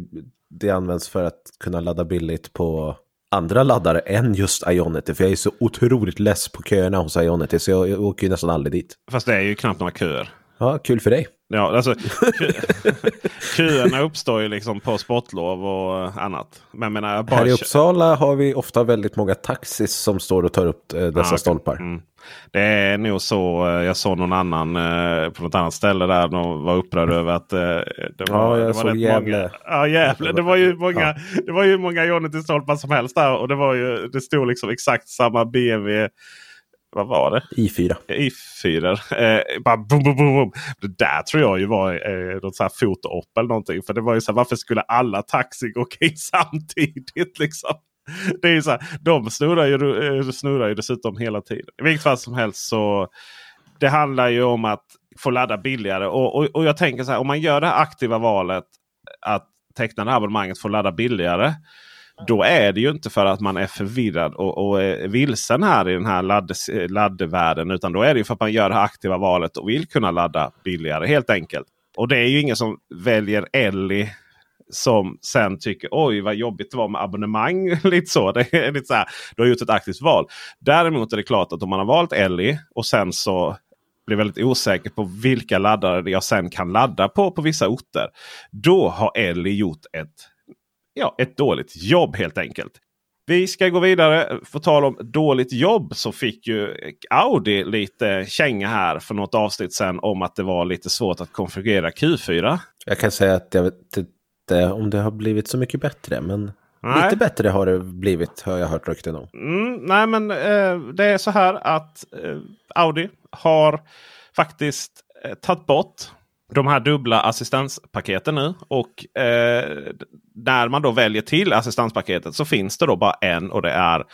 det används för att kunna ladda billigt på andra laddare än just Ionity. För jag är så otroligt less på köerna hos Ionity så jag, jag åker ju nästan aldrig dit. Fast det är ju knappt några köer. Ja, kul för dig. Ja, alltså köerna uppstår ju liksom på sportlov och annat. Men menar, bara... Här i Uppsala har vi ofta väldigt många taxis som står och tar upp eh, dessa ah, stolpar. Mm. Det är nog så. Eh, jag såg någon annan eh, på något annat ställe där de var upprörd över att eh, det var, ja, jag det var såg Gävle. Många, ja, Gävle. Det var ju många, ja. det var ju många Jonity-stolpar som helst där. Och det var ju, det stod liksom exakt samma BMW vad var det? I4. I4. Eh, bara boom, boom, boom, Det där tror jag ju var eh, något så här foto eller någonting. För det var ju så här, varför skulle alla taxi gå in samtidigt? Liksom? Det är ju så här, de snurrar ju, eh, snurrar ju dessutom hela tiden. I vilket fall som helst så det handlar ju om att få ladda billigare. Och, och, och jag tänker så här, om man gör det aktiva valet att teckna det här abonnemanget för att ladda billigare. Då är det ju inte för att man är förvirrad och, och är vilsen här i den här ladd, laddvärlden. Utan då är det ju för att man gör det här aktiva valet och vill kunna ladda billigare helt enkelt. Och det är ju ingen som väljer Ellie som sen tycker oj vad jobbigt det var med abonnemang. lite så. Det är lite så här, du har gjort ett aktivt val. Däremot är det klart att om man har valt Ellie och sen så blir väldigt osäker på vilka laddare jag sen kan ladda på på vissa orter. Då har Ellie gjort ett ja, ett dåligt jobb helt enkelt. Vi ska gå vidare. På tal om dåligt jobb så fick ju Audi lite känga här för något avsnitt sedan om att det var lite svårt att konfigurera Q4. Jag kan säga att jag vet inte om det har blivit så mycket bättre. Men nej. lite bättre har det blivit har jag hört rykten om. Mm, nej men eh, det är så här att eh, Audi har faktiskt eh, tagit bort de här dubbla assistanspaketen nu. Och eh, när man då väljer till assistanspaketet så finns det då bara en och det är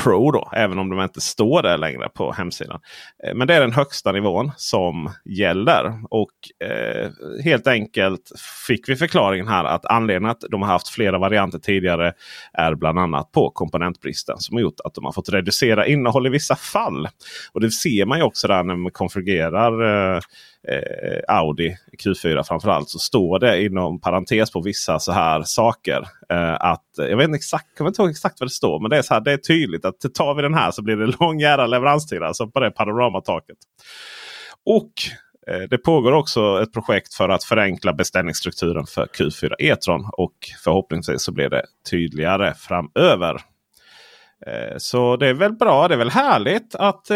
Pro då, även om de inte står där längre på hemsidan. Eh, men det är den högsta nivån som gäller. Och eh, helt enkelt fick vi förklaringen här att anledningen att de har haft flera varianter tidigare är bland annat på komponentbristen som har gjort att de har fått reducera innehåll i vissa fall. Och det ser man ju också där när man konfigurerar eh, eh Audi Q4 framförallt så står det inom parentes på vissa så här saker. Eh, att, jag vet inte exakt, jag vet inte exakt vad det står men det är, så här, det är tydligt att tar vi den här så blir det lång jävla leveranstid alltså på det panoramataket. Och eh, det pågår också ett projekt för att förenkla beställningsstrukturen för Q4 E-tron. Och förhoppningsvis så blir det tydligare framöver. Eh, så det är väl bra, det är väl härligt att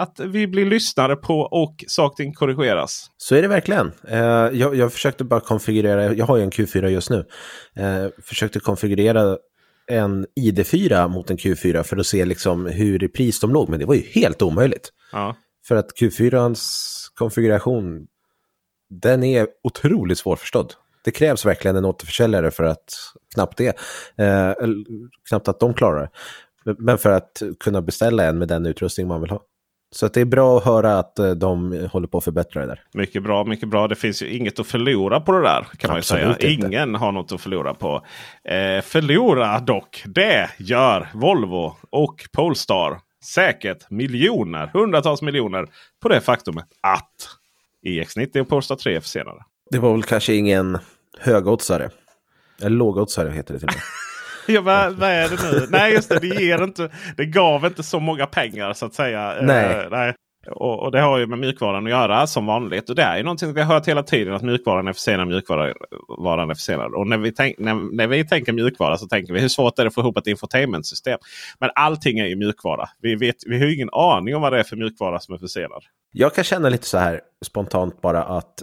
att vi blir lyssnade på och saker korrigeras. Så är det verkligen. Eh, jag, jag försökte bara konfigurera, jag har ju en Q4 just nu, eh, försökte konfigurera en ID4 mot en Q4 för att se liksom hur i pris de låg, men det var ju helt omöjligt. Ja. För att Q4ans konfiguration, den är otroligt svårförstådd. Det krävs verkligen en återförsäljare för att knappt det, eh, knappt att de klarar det. Men för att kunna beställa en med den utrustning man vill ha. Så det är bra att höra att eh, de håller på att förbättra det där. Mycket bra, mycket bra. Det finns ju inget att förlora på det där. kan Absolut man säga. Inte. Ingen har något att förlora på. Eh, förlora dock, det gör Volvo och Polestar. Säkert miljoner, hundratals miljoner på det faktumet att EX90 och Polestar 3 är försenade. Det var väl kanske ingen högoddsare. Eller lågoddsare heter det till och med. ja, vad, vad, är det nu? nej, just det. Det, ger inte, det gav inte så många pengar så att säga. Eh, nej. Uh, nej. Och, och, det har ju med mjukvaran att göra som vanligt. Och det är ju någonting vi har hört hela tiden att mjukvaran är försenad. Mjukvaran är försenad. Och när vi, tänk, när, när, vi tänker mjukvara så tänker vi hur svårt är det att få ihop ett infotainmentsystem. Men allting är ju mjukvara. Vi, vet, vi har ingen aning om vad det är för mjukvara som är försenad. Jag kan känna lite så här spontant bara att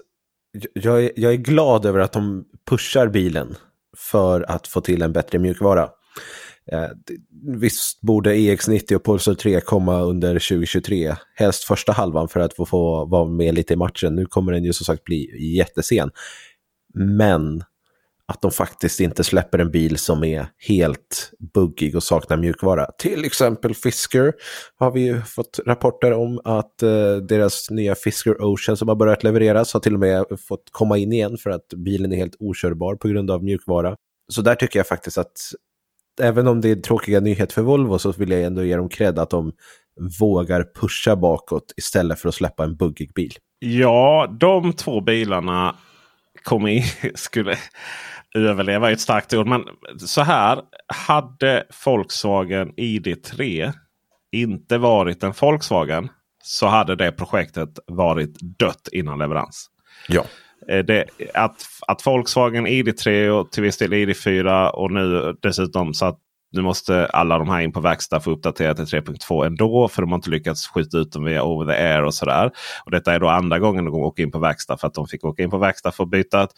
jag, är, jag är glad över att de pushar bilen för att få till en bättre mjukvara. Eh, visst borde EX90 och Pulsar 3 komma under 2023, helst första halvan för att få, få vara med lite i matchen. Nu kommer den ju som sagt bli jättesen. Men att de faktiskt inte släpper en bil som är helt buggig och saknar mjukvara. Till exempel Fisker har vi ju fått rapporter om att eh, deras nya Fisker Ocean som har börjat levereras har till och med fått komma in igen för att bilen är helt okörbar på grund av mjukvara. Så där tycker jag faktiskt att även om det är tråkiga nyheter för Volvo så vill jag ändå ge dem cred att de vågar pusha bakåt istället för att släppa en buggig bil. Ja, de två bilarna kommer in, skulle överleva är ett starkt ord. Men så här. Hade Volkswagen ID3 inte varit en Volkswagen så hade det projektet varit dött innan leverans. Ja. Eh, det, att, att Volkswagen ID3 och till viss del ID4 och nu dessutom så att nu måste alla de här in på verkstad få uppdatera till 3.2 ändå. För de har inte lyckats skjuta ut dem via over the air och sådär. Och detta är då andra gången de åker in på verkstad för att de fick åka in på verkstad för att byta ett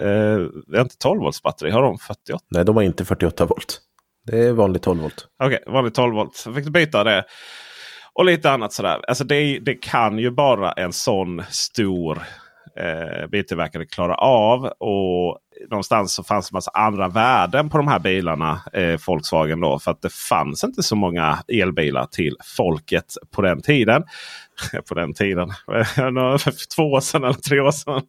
Eh, inte 12 volts batteri. Har de 48? Nej, de har inte 48 volt. Det är vanligt 12 volt. Okej, okay, vanligt 12 volt. Så fick byta det. Och lite annat sådär. Alltså det, det kan ju bara en sån stor eh, biltillverkare klara av. Och någonstans så fanns det massa andra värden på de här bilarna. Eh, Volkswagen då. För att det fanns inte så många elbilar till folket på den tiden. på den tiden. Två år sedan eller tre år sedan.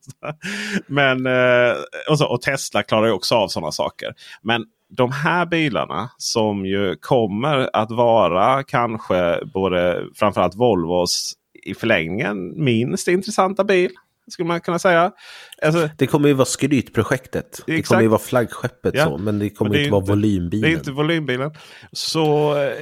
Men, eh, och, så, och Tesla klarar ju också av sådana saker. Men de här bilarna som ju kommer att vara kanske både framförallt Volvos i förlängningen minst intressanta bil skulle man kunna säga. Alltså, det kommer ju vara skrytprojektet. Exakt. Det kommer ju vara flaggskeppet ja. så, men det kommer men det inte vara inte, volymbilen. Det är inte volymbilen. Så eh,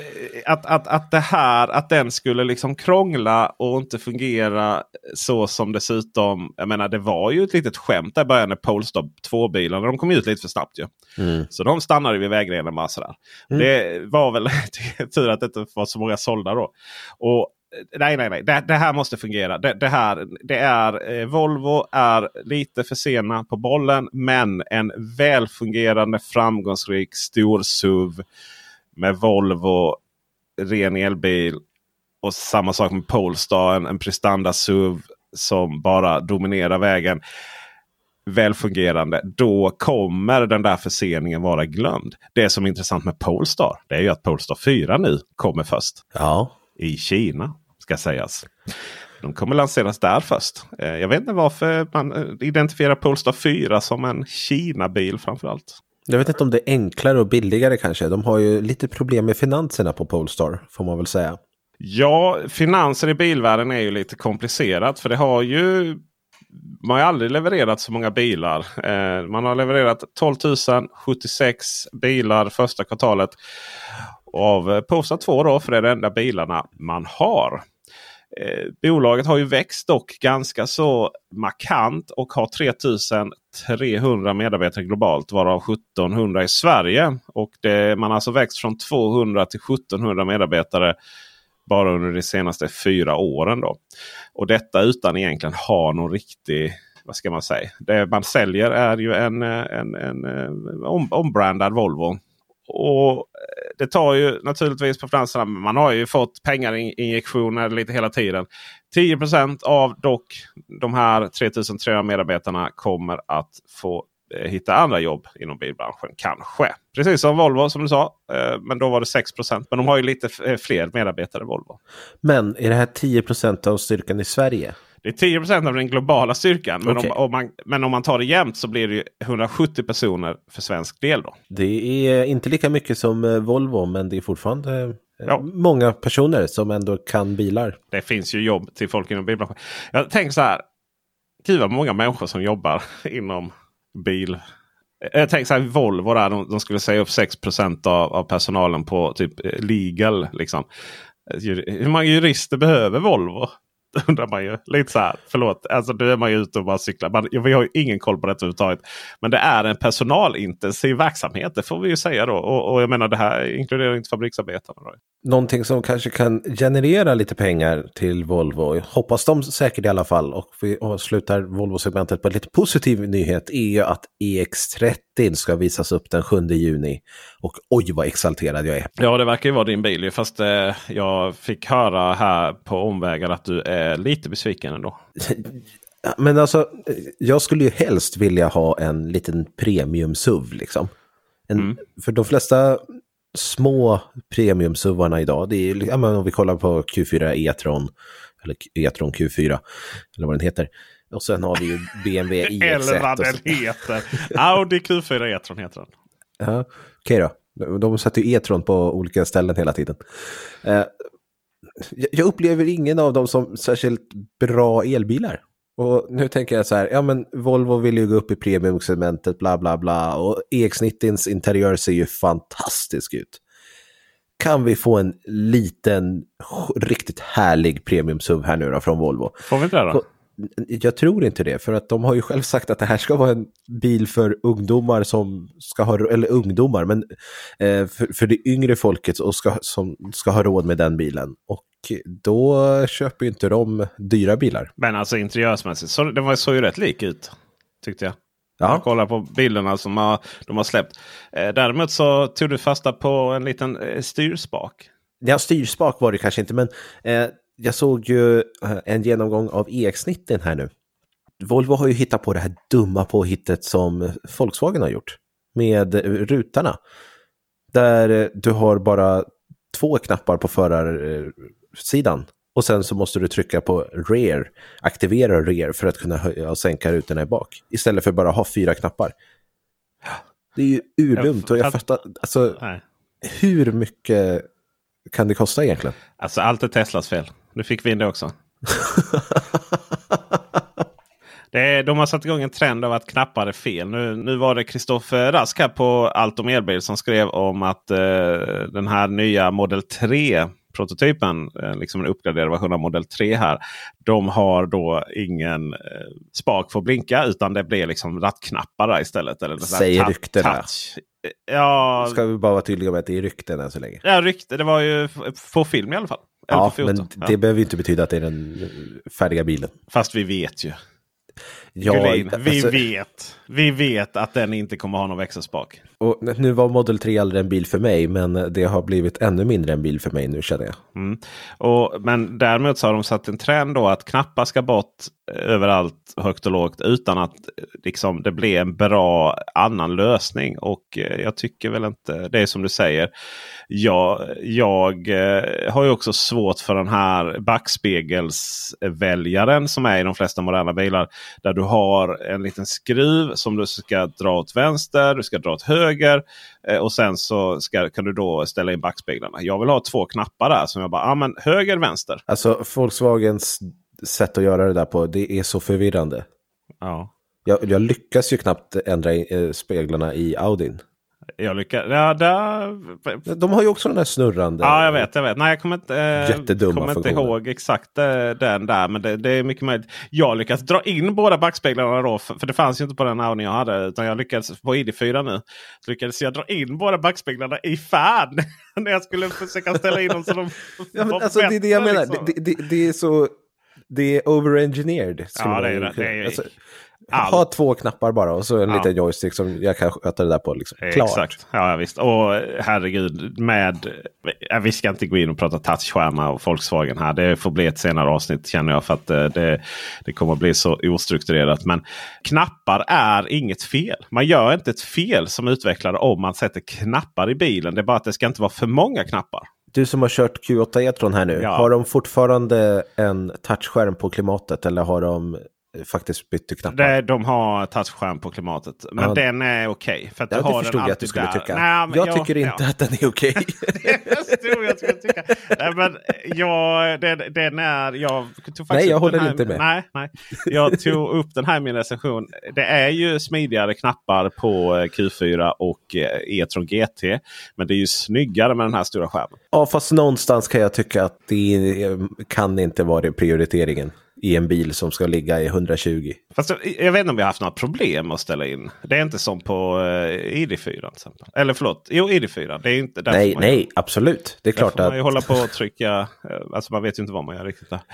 att, att, att det här, att den skulle liksom krångla och inte fungera så som dessutom, jag menar det var ju ett litet skämt där i början när Polestar 2-bilarna, de kom ut lite för snabbt ju. Mm. Så de stannade vid vägrenen bara sådär. Mm. Det var väl tur att det inte var så många sålda då. Och nej, nej, nej. Det, det, här måste fungera. Det, det här, det är, eh, Volvo är lite för sena på bollen. Men en välfungerande framgångsrik stor SUV med Volvo ren elbil. Och samma sak med Polestar. En, en prestanda SUV som bara dominerar vägen. Välfungerande. Då kommer den där förseningen vara glömd. Det som är intressant med Polestar. Det är ju att Polestar 4 nu kommer först. Ja. I Kina ska sägas. De kommer lanseras där först. Eh, jag vet inte varför man eh, identifierar Polestar 4 som en Kina-bil framförallt. Jag vet inte om det är enklare och billigare kanske. De har ju lite problem med finanserna på Polestar får man väl säga. Ja, finanser i bilvärlden är ju lite komplicerat. För det har ju man har aldrig levererat så många bilar. Eh, man har levererat 12 076 bilar första kvartalet. Av Polestar 2 då, för det är de enda bilarna man har. Eh, bolaget har ju växt dock ganska så markant och har 3300 medarbetare globalt varav 1700 i Sverige. Och det, man har alltså växt från 200 till 1700 medarbetare bara under de senaste fyra åren. Då. Och detta utan egentligen ha någon riktig vad ska man säga? Det man säljer är ju en, eh, en, en, eh, en ombrandad Volvo. Och eh, det tar ju naturligtvis på finanserna. Man har ju fått pengarinjektioner lite hela tiden. 10% av dock de här 3300 medarbetarna kommer att få eh, hitta andra jobb inom bilbranschen. Kanske. Precis som Volvo som du sa. Eh, men då var det 6% Men de har ju lite fler medarbetare Volvo. Men är det här 10 av styrkan i Sverige? Det är 10% av den globala styrkan. Men, okay. om, om, man, men om man tar det jämnt så blir det 170 personer för svensk del. Då. Det är inte lika mycket som eh, Volvo men det är fortfarande eh, ja. många personer som ändå kan bilar. Det finns ju jobb till folk inom bilbranschen. Jag tänker så här. Gud vad många människor som jobbar inom bil. Jag tänker så här, Volvo där, de, de skulle säga upp 6 av, av personalen på typ eh, legal. Liksom. Hur många jurister behöver Volvo? undrar man ju. Lite så här, förlåt. Alltså nu är man ju ute och bara cyklar. Man, vi har ju ingen koll på detta överhuvudtaget. Men det är en personalintensiv verksamhet. Det får vi ju säga då. Och, och jag menar det här inkluderar inte fabriksarbetarna. Då. Någonting som kanske kan generera lite pengar till Volvo, hoppas de säkert i alla fall, och vi avslutar Volvo-segmentet på en lite positiv nyhet, är ju att EX30 ska visas upp den 7 juni. Och oj vad exalterad jag är. Ja, det verkar ju vara din bil. Fast eh, jag fick höra här på omvägar att du är lite besviken ändå. Men alltså, jag skulle ju helst vilja ha en liten premium-SUV liksom. En, mm. För de flesta små premium-SUVarna idag, det är, ja, men om vi kollar på Q4 E-tron, eller E-tron Q4, eller vad den heter. Och sen har vi ju BMW iX1. eller vad den heter. Audi Q4 E-tron heter den. Ja, okej okay då. De sätter ju E-tron på olika ställen hela tiden. Eh, jag upplever ingen av dem som särskilt bra elbilar. Och nu tänker jag så här, ja men Volvo vill ju gå upp i premiumsegmentet, bla bla bla. Och EX90s interiör ser ju fantastisk ut. Kan vi få en liten, riktigt härlig premium-SUV här nu då från Volvo? Får vi inte det då? Jag tror inte det, för att de har ju själv sagt att det här ska vara en bil för ungdomar som ska ha, eller ungdomar, men eh, för, för det yngre folket och ska, som ska ha råd med den bilen. Och då köper ju inte de dyra bilar. Men alltså interiörsmässigt, så, den var, såg ju rätt lik ut. Tyckte jag. Ja. Jag kollar på bilderna som har, de har släppt. Eh, däremot så tog du fasta på en liten eh, styrspak. Ja, styrspak var det kanske inte, men eh, jag såg ju eh, en genomgång av EX90 här nu. Volvo har ju hittat på det här dumma påhittet som Volkswagen har gjort med rutarna. Där eh, du har bara två knappar på förarsidan och sen så måste du trycka på rear, aktivera rear för att kunna höja och sänka rutorna i bak. Istället för bara ha fyra knappar. Det är ju urdumt och jag fattar, alltså hur mycket kan det kosta egentligen? Alltså allt är Teslas fel. Nu fick vi in det också. det är, de har satt igång en trend av att knappar är fel. Nu, nu var det Kristoffer Rask här på Allt om elbil som skrev om att eh, den här nya Model 3 prototypen, eh, liksom en uppgraderad version av Model 3 här. De har då ingen eh, spak för att blinka utan det blir liksom rattknappar istället. Eller Säger ryktena. Ja, Ska vi bara vara tydliga med att det är rykten än så länge? Ja, rykte. Det var ju på film i alla fall. Ja, men det ja. behöver ju inte betyda att det är den färdiga bilen. Fast vi vet ju. Ja, Gullin, vi alltså, vet. Vi vet att den inte kommer ha någon växelspak. Och nu var Model 3 aldrig en bil för mig, men det har blivit ännu mindre en bil för mig nu känner jag. Mm. Och, men däremot så har de satt en trend då att knappar ska bort överallt högt och lågt utan att liksom, det blir en bra annan lösning. Och eh, jag tycker väl inte, det är som du säger. Jag, jag eh, har ju också svårt för den här backspegelsväljaren som är i de flesta moderna bilar. Där du har en liten skruv som du ska dra åt vänster, du ska dra åt höger. Eh, och sen så ska, kan du då ställa in backspeglarna. Jag vill ha två knappar där som jag bara, ja men höger, vänster. Alltså Volkswagens sätt att göra det där på, det är så förvirrande. Ja. Jag, jag lyckas ju knappt ändra eh, speglarna i Audin. Jag lyckas. Ja, där... De har ju också den där snurrande. Ja, jag vet. Jag vet. Nej, jag kommer inte, eh, kommer inte ihåg exakt eh, den där. Men det, det, är mycket möjligt. Jag lyckades dra in båda backspeglarna då. För, för det fanns ju inte på den Audi jag hade. Utan jag lyckades på ID4 nu. Så lyckades jag dra in båda backspeglarna i fan. när jag skulle försöka ställa in dem så de ja, men, alltså, Det är det jag menar. Liksom. Det, det, det, är så... Det är overengineered. Ja, det är det. det är, alltså, ha två knappar bara och så en ja. liten joystick som jag kan sköta det där på. Liksom. Klart. Exakt. Ja, visst. Och herregud, med... Vi ska inte gå in och prata touchskärmar och Volkswagen här. Det får bli ett senare avsnitt känner jag. För att eh, det, det kommer att bli så ostrukturerat. Men knappar är inget fel. Man gör inte ett fel som utvecklare om man sätter knappar i bilen. Det är bara att det ska inte vara för många knappar. Du som har kört Q8 E-tron här nu, ja. har de fortfarande en touchskärm på klimatet eller har de faktiskt bytte knappar. Det, de har touchskärm på klimatet. Men Ja. den är okej. för att du Ja, det har förstod den jag att du skulle där. tycka. Nej, men jag ja, tycker inte ja. att den är okej. Det förstod jag att du skulle tycka. Nej, men jag, den, den är, jag tog faktiskt Nej, jag håller den här, inte med. Nej, nej. Jag tog upp den här i min recension. Det är ju smidigare knappar på eh, Q4 och eh, E-tron GT. Men det är ju snyggare med den här stora skärmen. Ja, fast någonstans kan jag tycka att det eh, kan inte vara det prioriteringen i en bil som ska ligga i 120. Fast jag, vet inte om vi har haft några problem att ställa in. Det är inte som på eh, ID4 till exempel. Eller förlåt, jo ID4. Det är inte där Nej, nej, absolut. Det är klart får man ju att... hålla på och trycka. eh, Alltså man vet ju inte vad man gör riktigt där.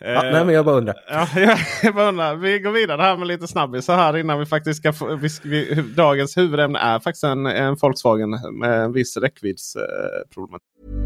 Ja, nej, men jag bara undrar. Ja, jag, bara undrar. Vi går vidare här med lite snabbis så här innan vi faktiskt ska få, vi, vi, Dagens huvudämne är faktiskt en, en Volkswagen med en viss räckviddsproblematik.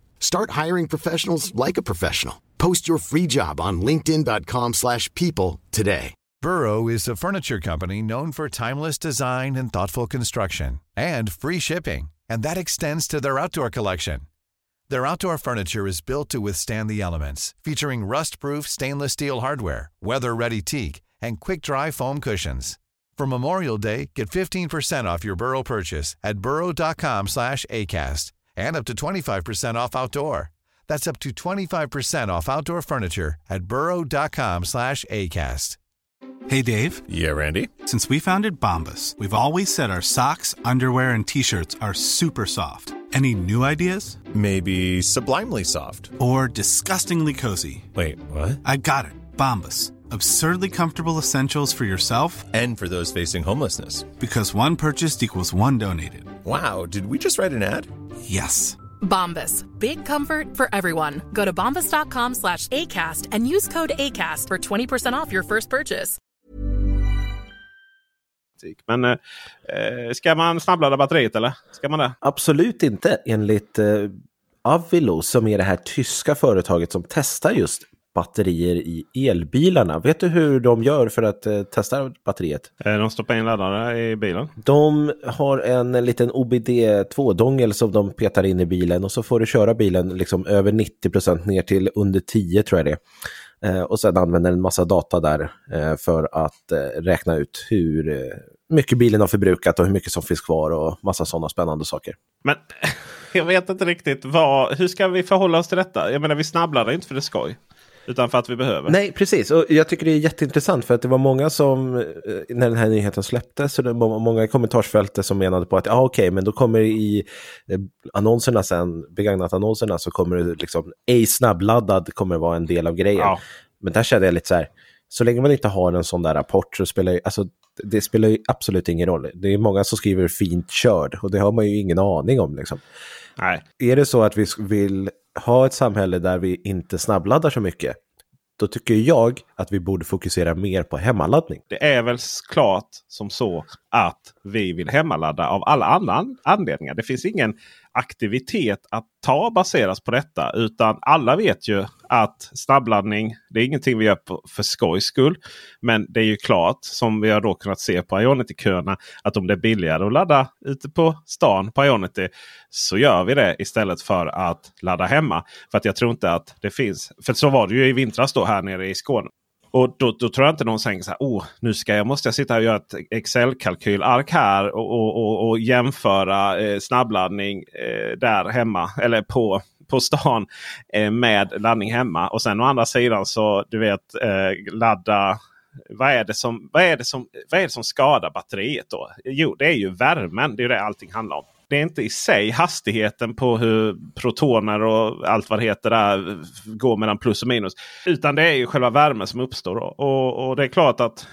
Start hiring professionals like a professional. Post your free job on linkedin.com/people slash people today. Burrow is a furniture company known for timeless design and thoughtful construction and free shipping, and that extends to their outdoor collection. Their outdoor furniture is built to withstand the elements, featuring rust-proof stainless steel hardware, weather-ready teak, and quick-dry foam cushions. For Memorial Day, get 15% off your Burrow purchase at burrow.com slash ACAST and up to 25% off outdoor. That's up to 25% off outdoor furniture at burrow.com slash ACAST. Hey Dave, Yeah, Randy. since we founded Bombus, we've always said our socks, underwear, and t shirts are super soft. Any new ideas? Maybe sublimely soft. Or disgustingly cozy? Wait, what? I got it, Bombus. Absurdly comfortable essentials for yourself And for those facing homelessness. because one purchased equals one donated. Wow, did we just write an ad? Yes. Bombas. Big comfort for everyone. Go to bombas.com slash ACAST and use code ACAST for 20% off your first purchase. Men eh, eh, ska man snabbladda batteriet eller? Ska man det? Absolut inte enligt eh, Avilo som är det här tyska företaget som testar just batterier i elbilarna. Vet du hur de gör för att eh, testa batteriet? Eh, De stoppar in laddare i bilen. De har en liten OBD2-dongel som de petar in i bilen och så får du köra bilen liksom över 90% ner till under 10 tror jag det är. Eh, och sen använder en massa data där eh, för att eh, räkna ut hur eh, mycket bilen har förbrukat och hur mycket som finns kvar och massa sådana spännande saker. Men jag vet inte riktigt vad, hur ska vi förhålla oss till detta? Jag menar vi snabbladdar inte för det skoj. Utan för att vi behöver. Nej, precis. Och jag tycker det är jätteintressant för att det var många som, eh, när den här nyheten släpptes, så det var många i kommentarsfältet som menade på att ja, okej, men då kommer i eh, annonserna sen, begagnat annonserna, så kommer det liksom, ej snabbladdad kommer vara en del av grejen. Ja. Men där kände jag lite så här, så länge man inte har en sån där rapport så spelar ju, alltså, det spelar ju absolut ingen roll. Det är många som skriver fint körd och det har man ju ingen aning om. Liksom. Nej. Är det så att vi vill ha ett samhälle där vi inte snabbladdar så mycket, då tycker jag att vi borde fokusera mer på hemmaladdning. Det är väl klart som så att vi vill hemmaladda av alla andra anledningar. Det finns ingen aktivitet att ta baseras på detta. Utan alla vet ju att snabbladdning det är ingenting vi gör på, för skojs skull. Men det är ju klart som vi har då kunnat se på Ionity-köerna att om det är billigare att ladda ute på stan på Ionity så gör vi det istället för att ladda hemma. För att jag tror inte att det finns. För så var det ju i vintras då här nere i Skåne. Och då, då, tror jag inte någon säger så här. Oh, nu ska jag, måste jag sitta och göra ett Excel-kalkylark här och, och, och, och jämföra eh, snabbladdning eh, där hemma. Eller på, på stan eh, med laddning hemma. Och sen å andra sidan så du vet eh, ladda vad är, det som, vad, är det som, vad är det som skadar batteriet då? Jo, det är ju värmen. Det är det allting handlar om det är inte i sig hastigheten på hur protoner och allt vad det heter där går mellan plus och minus. Utan det är ju själva värmen som uppstår. Och, och, det är klart att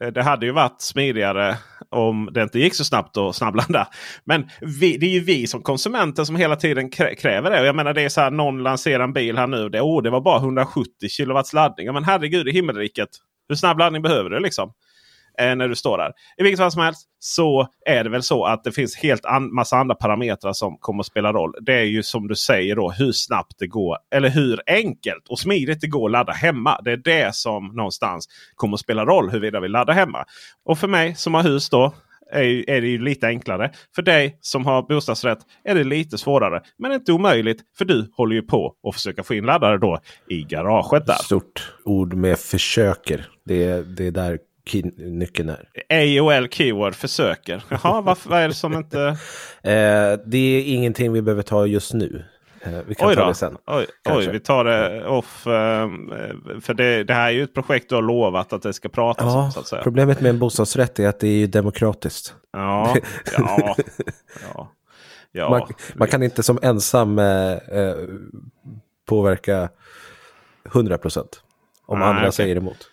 eh, det hade ju varit smidigare om det inte gick så snabbt att snabblanda. Men vi, det är ju vi som konsumenter som hela tiden kräver det. Och jag menar det är så här någon lanserar en bil här nu. Det, oh, det var bara 170 kW laddning. Men herregud i himmelriket. Hur snabb laddning behöver du liksom? Eh, när du står där. I vilket fall som helst så är det väl så att det finns helt an massa andra parametrar som kommer att spela roll. Det är ju som du säger då hur snabbt det går. Eller hur enkelt och smidigt det går att ladda hemma. Det är det som någonstans kommer att spela roll huruvida vi laddar hemma. Och för mig som har hus då är, är det ju lite enklare. För dig som har bostadsrätt är det lite svårare. Men inte omöjligt. För du håller ju på att försöka få in laddare då i garaget där. Stort ord med försöker. Det, det är där nyckeln är. AOL keyword försöker. Jaha, varför, vad är det som inte... eh, det är ingenting vi behöver ta just nu. Eh, vi kan oj ta det sen. Oj, oj, vi tar det off. Eh, för det, det, här är ju ett projekt du har lovat att det ska pratas ja, om. Så att säga. Problemet med en bostadsrätt är att det är demokratiskt. Ja, ja, ja. ja. Man, man, kan inte som ensam eh, eh påverka 100 procent. Om Nej, andra okay. säger emot.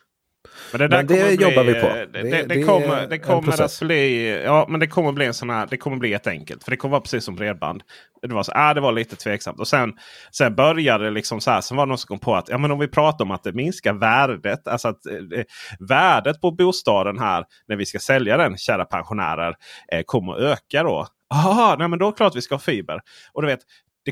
Men det, där men det bli, jobbar vi på. Det, det, det, det kommer, det kommer att bli, ja, men det kommer bli en sån här, det kommer bli jätteenkelt. För det kommer vara precis som bredband. Det var, så, äh, det var lite tveksamt. Och sen, sen började det liksom så här. Sen var det någon som kom på att ja, men om vi pratar om att det minskar värdet. Alltså att eh, värdet på bostaden här när vi ska sälja den, kära pensionärer, eh, kommer att öka då. Aha, nej, men då är det klart vi ska ha fiber. Och, du vet,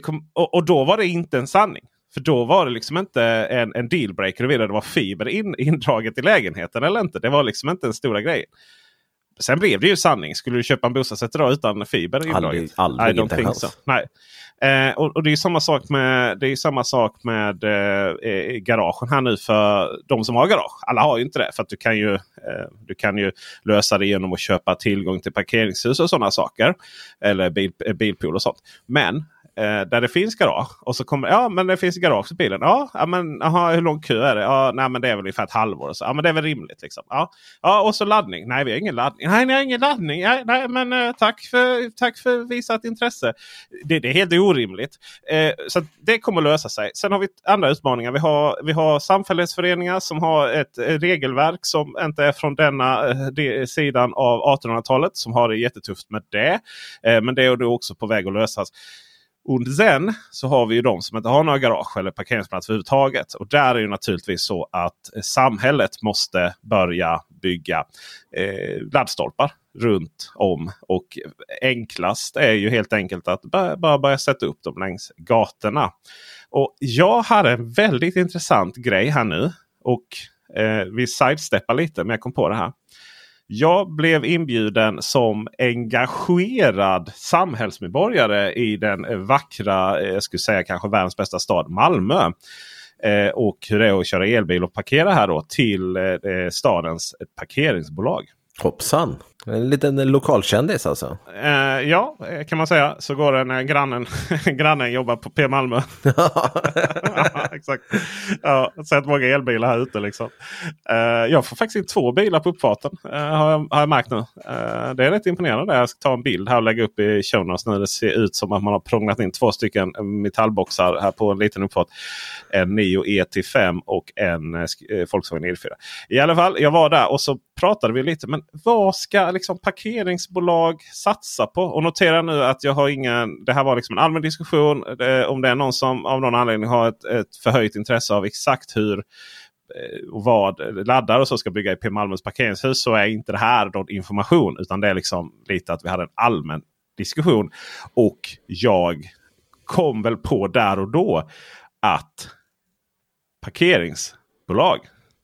kom, och, och då var det inte en sanning. För då var det liksom inte en, en dealbreaker huruvida det var fiber in, indraget i lägenheten eller inte. Det var liksom inte den stora grejen. Sen blev det ju sanning. Skulle du köpa en bostadsrätt idag utan fiber indraget? Aldrig, aldrig inte alls. Nej. Eh, och, och, det är samma sak med, det är samma sak med eh, eh, garagen här nu för de som har garage. Alla har ju inte det. För att du kan ju, eh, du kan ju lösa det genom att köpa tillgång till parkeringshus och sådana saker. Eller bil, bilpool och sånt. Men eh, Eh, där det finns garage. Och så kommer ja men det finns garage i bilen. Ja, ja men aha, hur lång kö är det? Ja, nej, men det är väl ungefär ett halvår. Så, ja, men det är väl rimligt. Liksom. Ja, ja, och så laddning. Nej, vi har ingen laddning. Nej, ni har ingen laddning. Nej, nej men eh, tack för, tack för visat intresse. Det, det är helt orimligt. Eh, så det kommer att lösa sig. Sen har vi andra utmaningar. Vi har, vi har samfällighetsföreningar som har ett, regelverk som inte är från denna eh, de, sidan av 1800-talet. Som har det jättetufft med det. Eh, men det är då också på väg att lösas. Och sen så har vi ju de som inte har några garage eller parkeringsplats överhuvudtaget. Och där är det naturligtvis så att eh, samhället måste börja bygga eh, laddstolpar runt om. Och enklast är ju helt enkelt att bara börja sätta upp dem längs gatorna. Och jag hade en väldigt intressant grej här nu. Och eh, vi sidesteppar lite men jag kom på det här. Jag blev inbjuden som engagerad samhällsmedborgare i den vackra, eh, jag skulle säga kanske världens bästa stad Malmö. Eh, och hur det är att köra elbil och parkera här då till eh, eh stadens parkeringsbolag. Hoppsan! En liten lokalkändis alltså? Eh, ja, kan man säga. Så går det när grannen, grannen jobbar på P Malmö. exakt. Ja, sett många elbilar här ute. Liksom. Eh, jag får faktiskt in två bilar på uppfarten. Eh, har, jag, har jag märkt nu. Eh, det är rätt imponerande. Jag ska ta en bild här och lägga upp i show notes nu. Det ser ut som att man har prånglat in två stycken metallboxar här på en liten uppfart. En Nio ET5 och en eh, Volkswagen E4. I alla fall, jag var där och så pratade vi lite. Men vad ska liksom parkeringsbolag satsa på? Och notera nu att jag har ingen. Det här var liksom en allmän diskussion. Om det är någon som av någon anledning har ett, ett förhöjt intresse av exakt hur eh, och vad laddare och så ska bygga i P Malmös parkeringshus så är inte det här någon information. Utan det är liksom lite att vi hade en allmän diskussion. Och jag kom väl på där och då att parkeringsbolag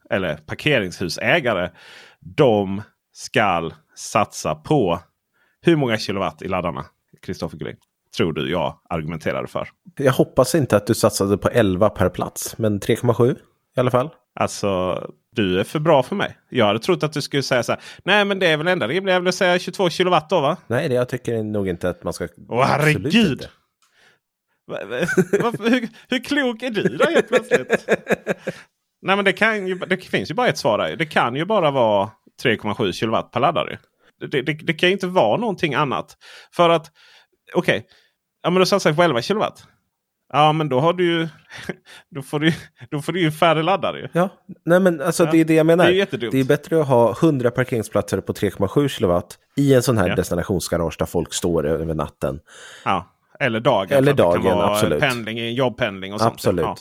eller parkeringshusägare. De skall satsa på hur många kilowatt i laddarna? Kristoffer Gullin tror du jag argumenterade för. Jag hoppas inte att du satsade på 11 per plats, men 3,7 i alla fall. Alltså, du är för bra för mig. Jag hade trott att du skulle säga så här. Nej, men det är väl enda rimliga att säga 22 kilowatt då va? Nej, det jag tycker nog inte att man ska... Åh herregud! hur, hur klok är du då helt plötsligt? Nej, men det, kan ju, det finns ju bara ett svar där. Det kan ju bara vara 3,7 kilowatt per laddare. Det, det, det, kan ju inte vara någonting annat. För att, okej, okay, ja men då satsar vi på 11 kilowatt. Ja men då har du ju då får du, då får du ju färre laddare. Ja, nej men alltså ja. det är det jag menar. Det är, det är bättre att ha 100 parkeringsplatser på 3,7 kilowatt i en sån här ja. destinationsgarage där folk står över natten. Ja, eller dagen. Eller dagen, absolut. Pendling, jobbpendling och sånt. Absolut. Ja.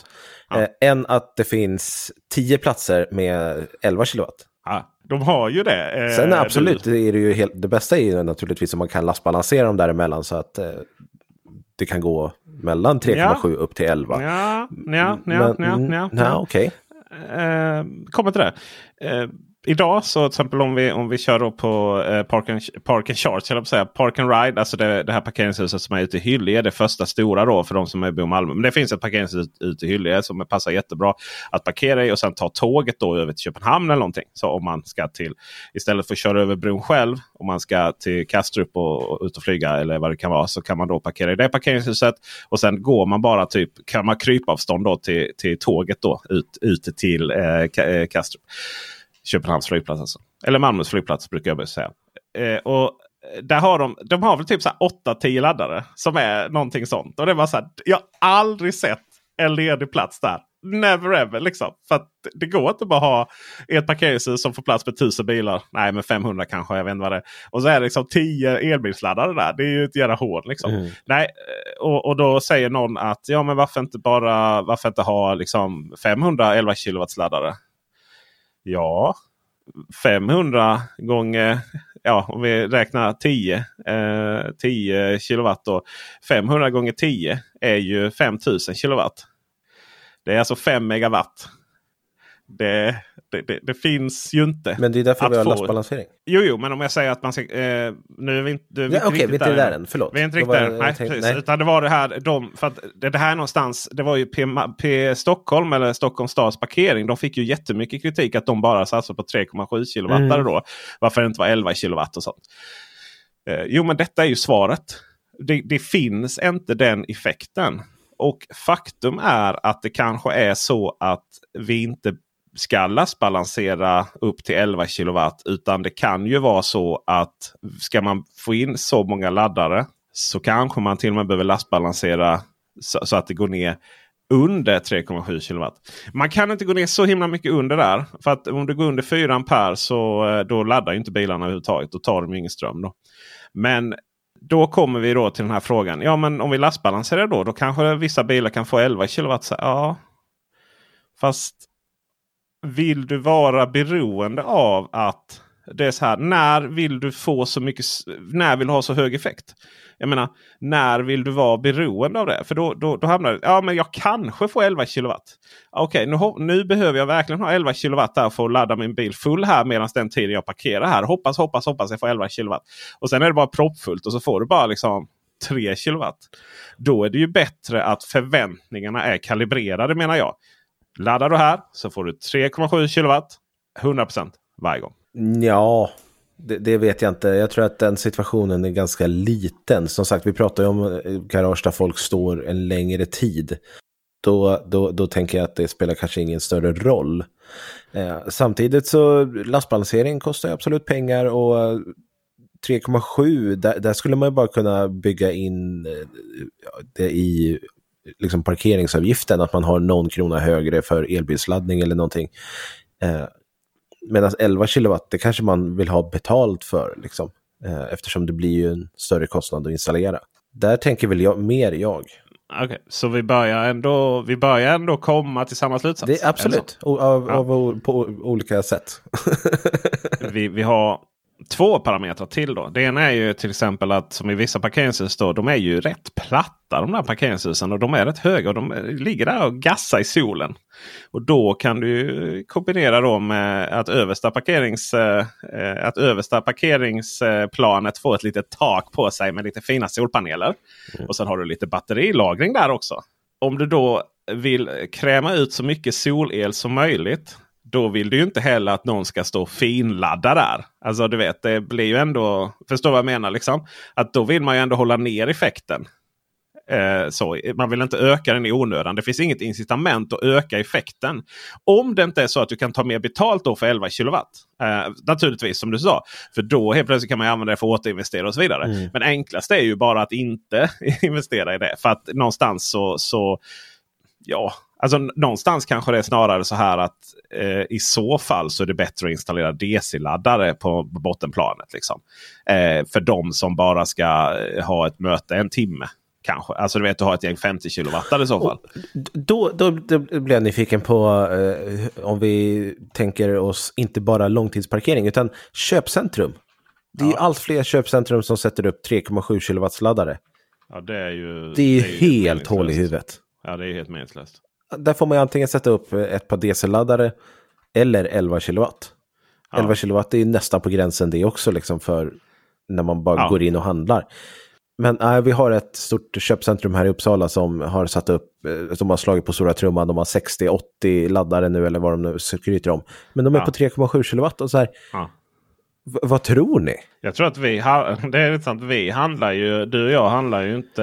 Ja. Eh, än att det finns 10 platser med 11 kilowatt. Ja, de har ju det. Eh, Sen absolut, det, är det, ju helt, det bästa är ju naturligtvis om man kan lastbalansera dem däremellan så att eh, det kan gå mellan 3,7 ja. upp till 11. Ja, ja, ja, ja, ja, ja. okej. Okay. Eh, kommer till det. Idag så till exempel om vi, om vi kör på eh, Park, and, Park and Charge, eller säga, Park and Ride, alltså det, det här parkeringshuset som är ute i Hyllie. Det första stora då för de som är bor i Malmö. Men det finns ett parkeringshus ute i Hyllie som passar jättebra att parkera i och sen ta tåget då över till Köpenhamn eller någonting. Så om man ska till, istället för att köra över bron själv, om man ska till Kastrup och, och ut och flyga eller vad det kan vara, så kan man då parkera i det parkeringshuset. Och sen går man bara typ, kan man krypa avstånd då till, till tåget då ut, ut till eh, eh Kastrup. Köpenhamns flygplats. Alltså. Eller Malmös flygplats brukar jag säga. Eh, och där har de, de har väl typ 8-10 laddare som är någonting sånt. Och det var så här, jag har aldrig sett en ledig plats där. Never ever liksom. För det går inte bara ha ett parkeringshus som får plats med 1000 bilar. Nej men 500 kanske, jag vet inte vad det är. Och så är det liksom 10 elbilsladdare där. Det är ju ett jävla hål liksom. Mm. Nej, och, och då säger någon att ja men varför inte bara varför inte ha liksom 511 kW laddare? Ja, 500 gånger, ja om vi räknar 10, eh, 10 kilowatt. Då. 500 gånger 10 är ju 5000 kilowatt. Det är alltså 5 megawatt. Det, det, det, det, finns ju inte. Men det är därför vi har lastbalansering. Jo, jo, men om jag säger att man ska... Eh, nu är vi inte, ja, Okej, okay, vi är inte där än. Förlåt. Vi är inte riktigt där. Nej, tänkte, nej. Utan det var det här. De, för att det, här någonstans. Det var ju P, P Stockholm eller Stockholms stads parkering. De fick ju jättemycket kritik att de bara satsade på 3,7 kilowatt mm. då. Varför det inte var 11 kilowatt och sånt. Eh, jo, men detta är ju svaret. Det, det finns inte den effekten. Och faktum är att det kanske är så att vi inte ska lastbalansera upp till 11 kilowatt. Utan det kan ju vara så att ska man få in så många laddare så kanske man till och med behöver lastbalansera så, så att det går ner under 3,7 kilowatt. Man kan inte gå ner så himla mycket under där. För att om du går under 4 ampere så eh, då laddar inte bilarna överhuvudtaget. Då tar de ingen ström. Då. Men då kommer vi då till den här frågan. Ja men om vi lastbalanserar då. Då kanske vissa bilar kan få 11 kilowatt. Ja. Fast vill du vara beroende av att det är så här. När vill du få så mycket? När vill du ha så hög effekt? Jag menar, när vill du vara beroende av det? För då, då, då hamnar det, ja men jag kanske får 11 kilowatt. Okej, okay, nu, nu behöver jag verkligen ha 11 kilowatt där för att ladda min bil full här medan den tiden jag parkerar här. Hoppas, hoppas, hoppas jag får 11 kilowatt. Och sen är det bara proppfullt och så får du bara liksom 3 kilowatt. Då är det ju bättre att förväntningarna är kalibrerade menar jag. Laddar du här så får du 3,7 kilowatt 100% varje gång. Ja, det, det, vet jag inte. Jag tror att den situationen är ganska liten. Som sagt, vi pratar ju om eh, garage där folk står en längre tid. Då, då, då tänker jag att det spelar kanske ingen större roll. Eh, samtidigt så lastbalansering kostar absolut pengar och eh, 3,7 där, där, skulle man ju bara kunna bygga in eh, det i liksom parkeringsavgiften, att man har någon krona högre för elbilsladdning eller någonting. Eh, Medan 11 kilowatt, det kanske man vill ha betalt för, liksom, eh, eftersom det blir ju en större kostnad att installera. Där tänker väl jag, mer jag. Okej, så vi börjar, ändå, vi börjar ändå komma till samma slutsats? Det absolut, av, Ja. av, o- på olika sätt. vi, vi har två parametrar till då. Det ena är ju till exempel att som i vissa parkeringshus då, de är ju rätt platta de där parkeringshusen. Och de är rätt höga och de ligger där och gassar i solen. Och då kan du kombinera då med att översta, parkerings, eh, att översta parkeringsplanet får ett litet tak på sig med lite fina solpaneler. Och sen har du lite batterilagring där också. Om du då vill kräma ut så mycket solel som möjligt. Då vill du ju inte heller att någon ska stå och finladda där. Alltså du vet, det blir ju ändå... Förstår vad jag menar liksom? Att då vill man ju ändå hålla ner effekten. Eh, så, man vill inte öka den i onödan. Det finns inget incitament att öka effekten. Om det inte är så att du kan ta mer betalt då för 11 kilowatt. Eh, naturligtvis som du sa. För då helt plötsligt kan man använda det för att återinvestera och så vidare. Mm. Men enklast är ju bara att inte investera i det. För att någonstans så, så ja, alltså någonstans kanske det är snarare så här att eh, i så fall så är det bättre att installera DC-laddare på bottenplanet. Liksom. Eh, för de som bara ska eh, ha ett möte en timme. Kanske. Alltså du vet du har ett gäng 50 kilowattare i så fall. Då, då, då blir jag nyfiken på eh, om vi tänker oss inte bara långtidsparkering utan köpcentrum. Det är ju allt fler köpcentrum som sätter upp 3,7 kilowatts-laddare. Ja, det är ju, Det är ju helt helt hål i huvudet. Ja, det är helt meningslöst. Där får man ju antingen sätta upp ett par DC-laddare eller 11 kilowatt. 11 kilowatt är ju nästan på gränsen det också liksom för när man bara Ja. går in och handlar. Men nej, vi har ett stort köpcentrum här i Uppsala som har satt upp, eh, som har slagit på stora trumman, de har 60-80 laddare nu eller vad de nu skryter om. Men de är Ja. på 3,7 kilowatt och så här, Ja. V- vad tror ni? Jag tror att vi, det är intressant, vi handlar ju, du och jag handlar ju inte.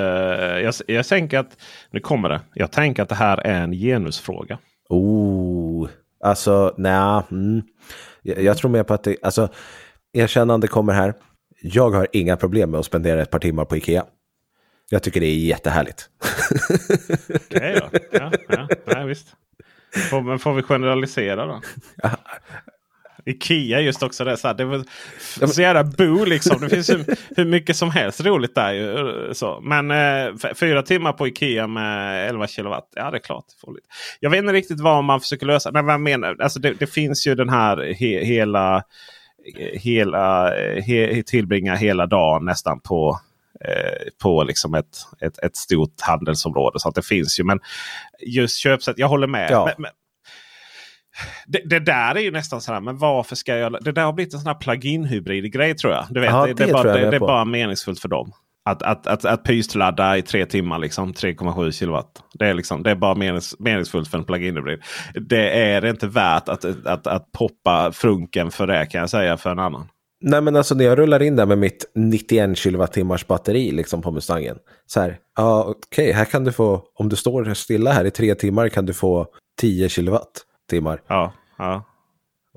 Jag, jag tänker att, nu kommer det. Jag tänker att det här är en genusfråga. Oh, alltså nej. Mm. Jag, jag tror mer på att det, alltså erkännande kommer här. Jag har inga problem med att spendera ett par timmar på Ikea. Jag tycker det är jättehärligt. Det är jag. Ja, ja, ja, visst. Får, men får vi generalisera då? Ikea just också det. Så, här, det var så jävla bo liksom. Det finns hur, hur mycket som helst roligt där. Ju, så. Men eh, fyra timmar på Ikea med 11 kilowatt. Ja det är klart. lite. Jag vet inte riktigt vad man försöker lösa. Nej, vad menar, alltså det, det finns ju den här he, hela, hela he, tillbringa hela dagen nästan på eh, på liksom ett, ett, ett stort handelsområde. Så att det finns ju. Men just köpsätt, jag håller med. Ja. Men, det, det där är ju nästan så här, men varför ska jag... Det där har blivit en sån här plug-in hybrid grej tror jag. Du vet, Ja, det, det, det är bara, det, är bara meningsfullt för dem. Att, att, att, att pysladda i tre timmar, liksom 3,7 kilowatt. Det är, liksom, det är bara menings, meningsfullt för en plug-in hybrid. Det är inte värt att, att, att poppa frunken för det kan jag säga för en annan. Nej men alltså när jag rullar in där med mitt 91 kilowattimmars batteri liksom på Mustangen. Så här, ja okej, här kan du få, om du står stilla här i tre timmar kan du få 10 kilowattimmar. Ja, ja.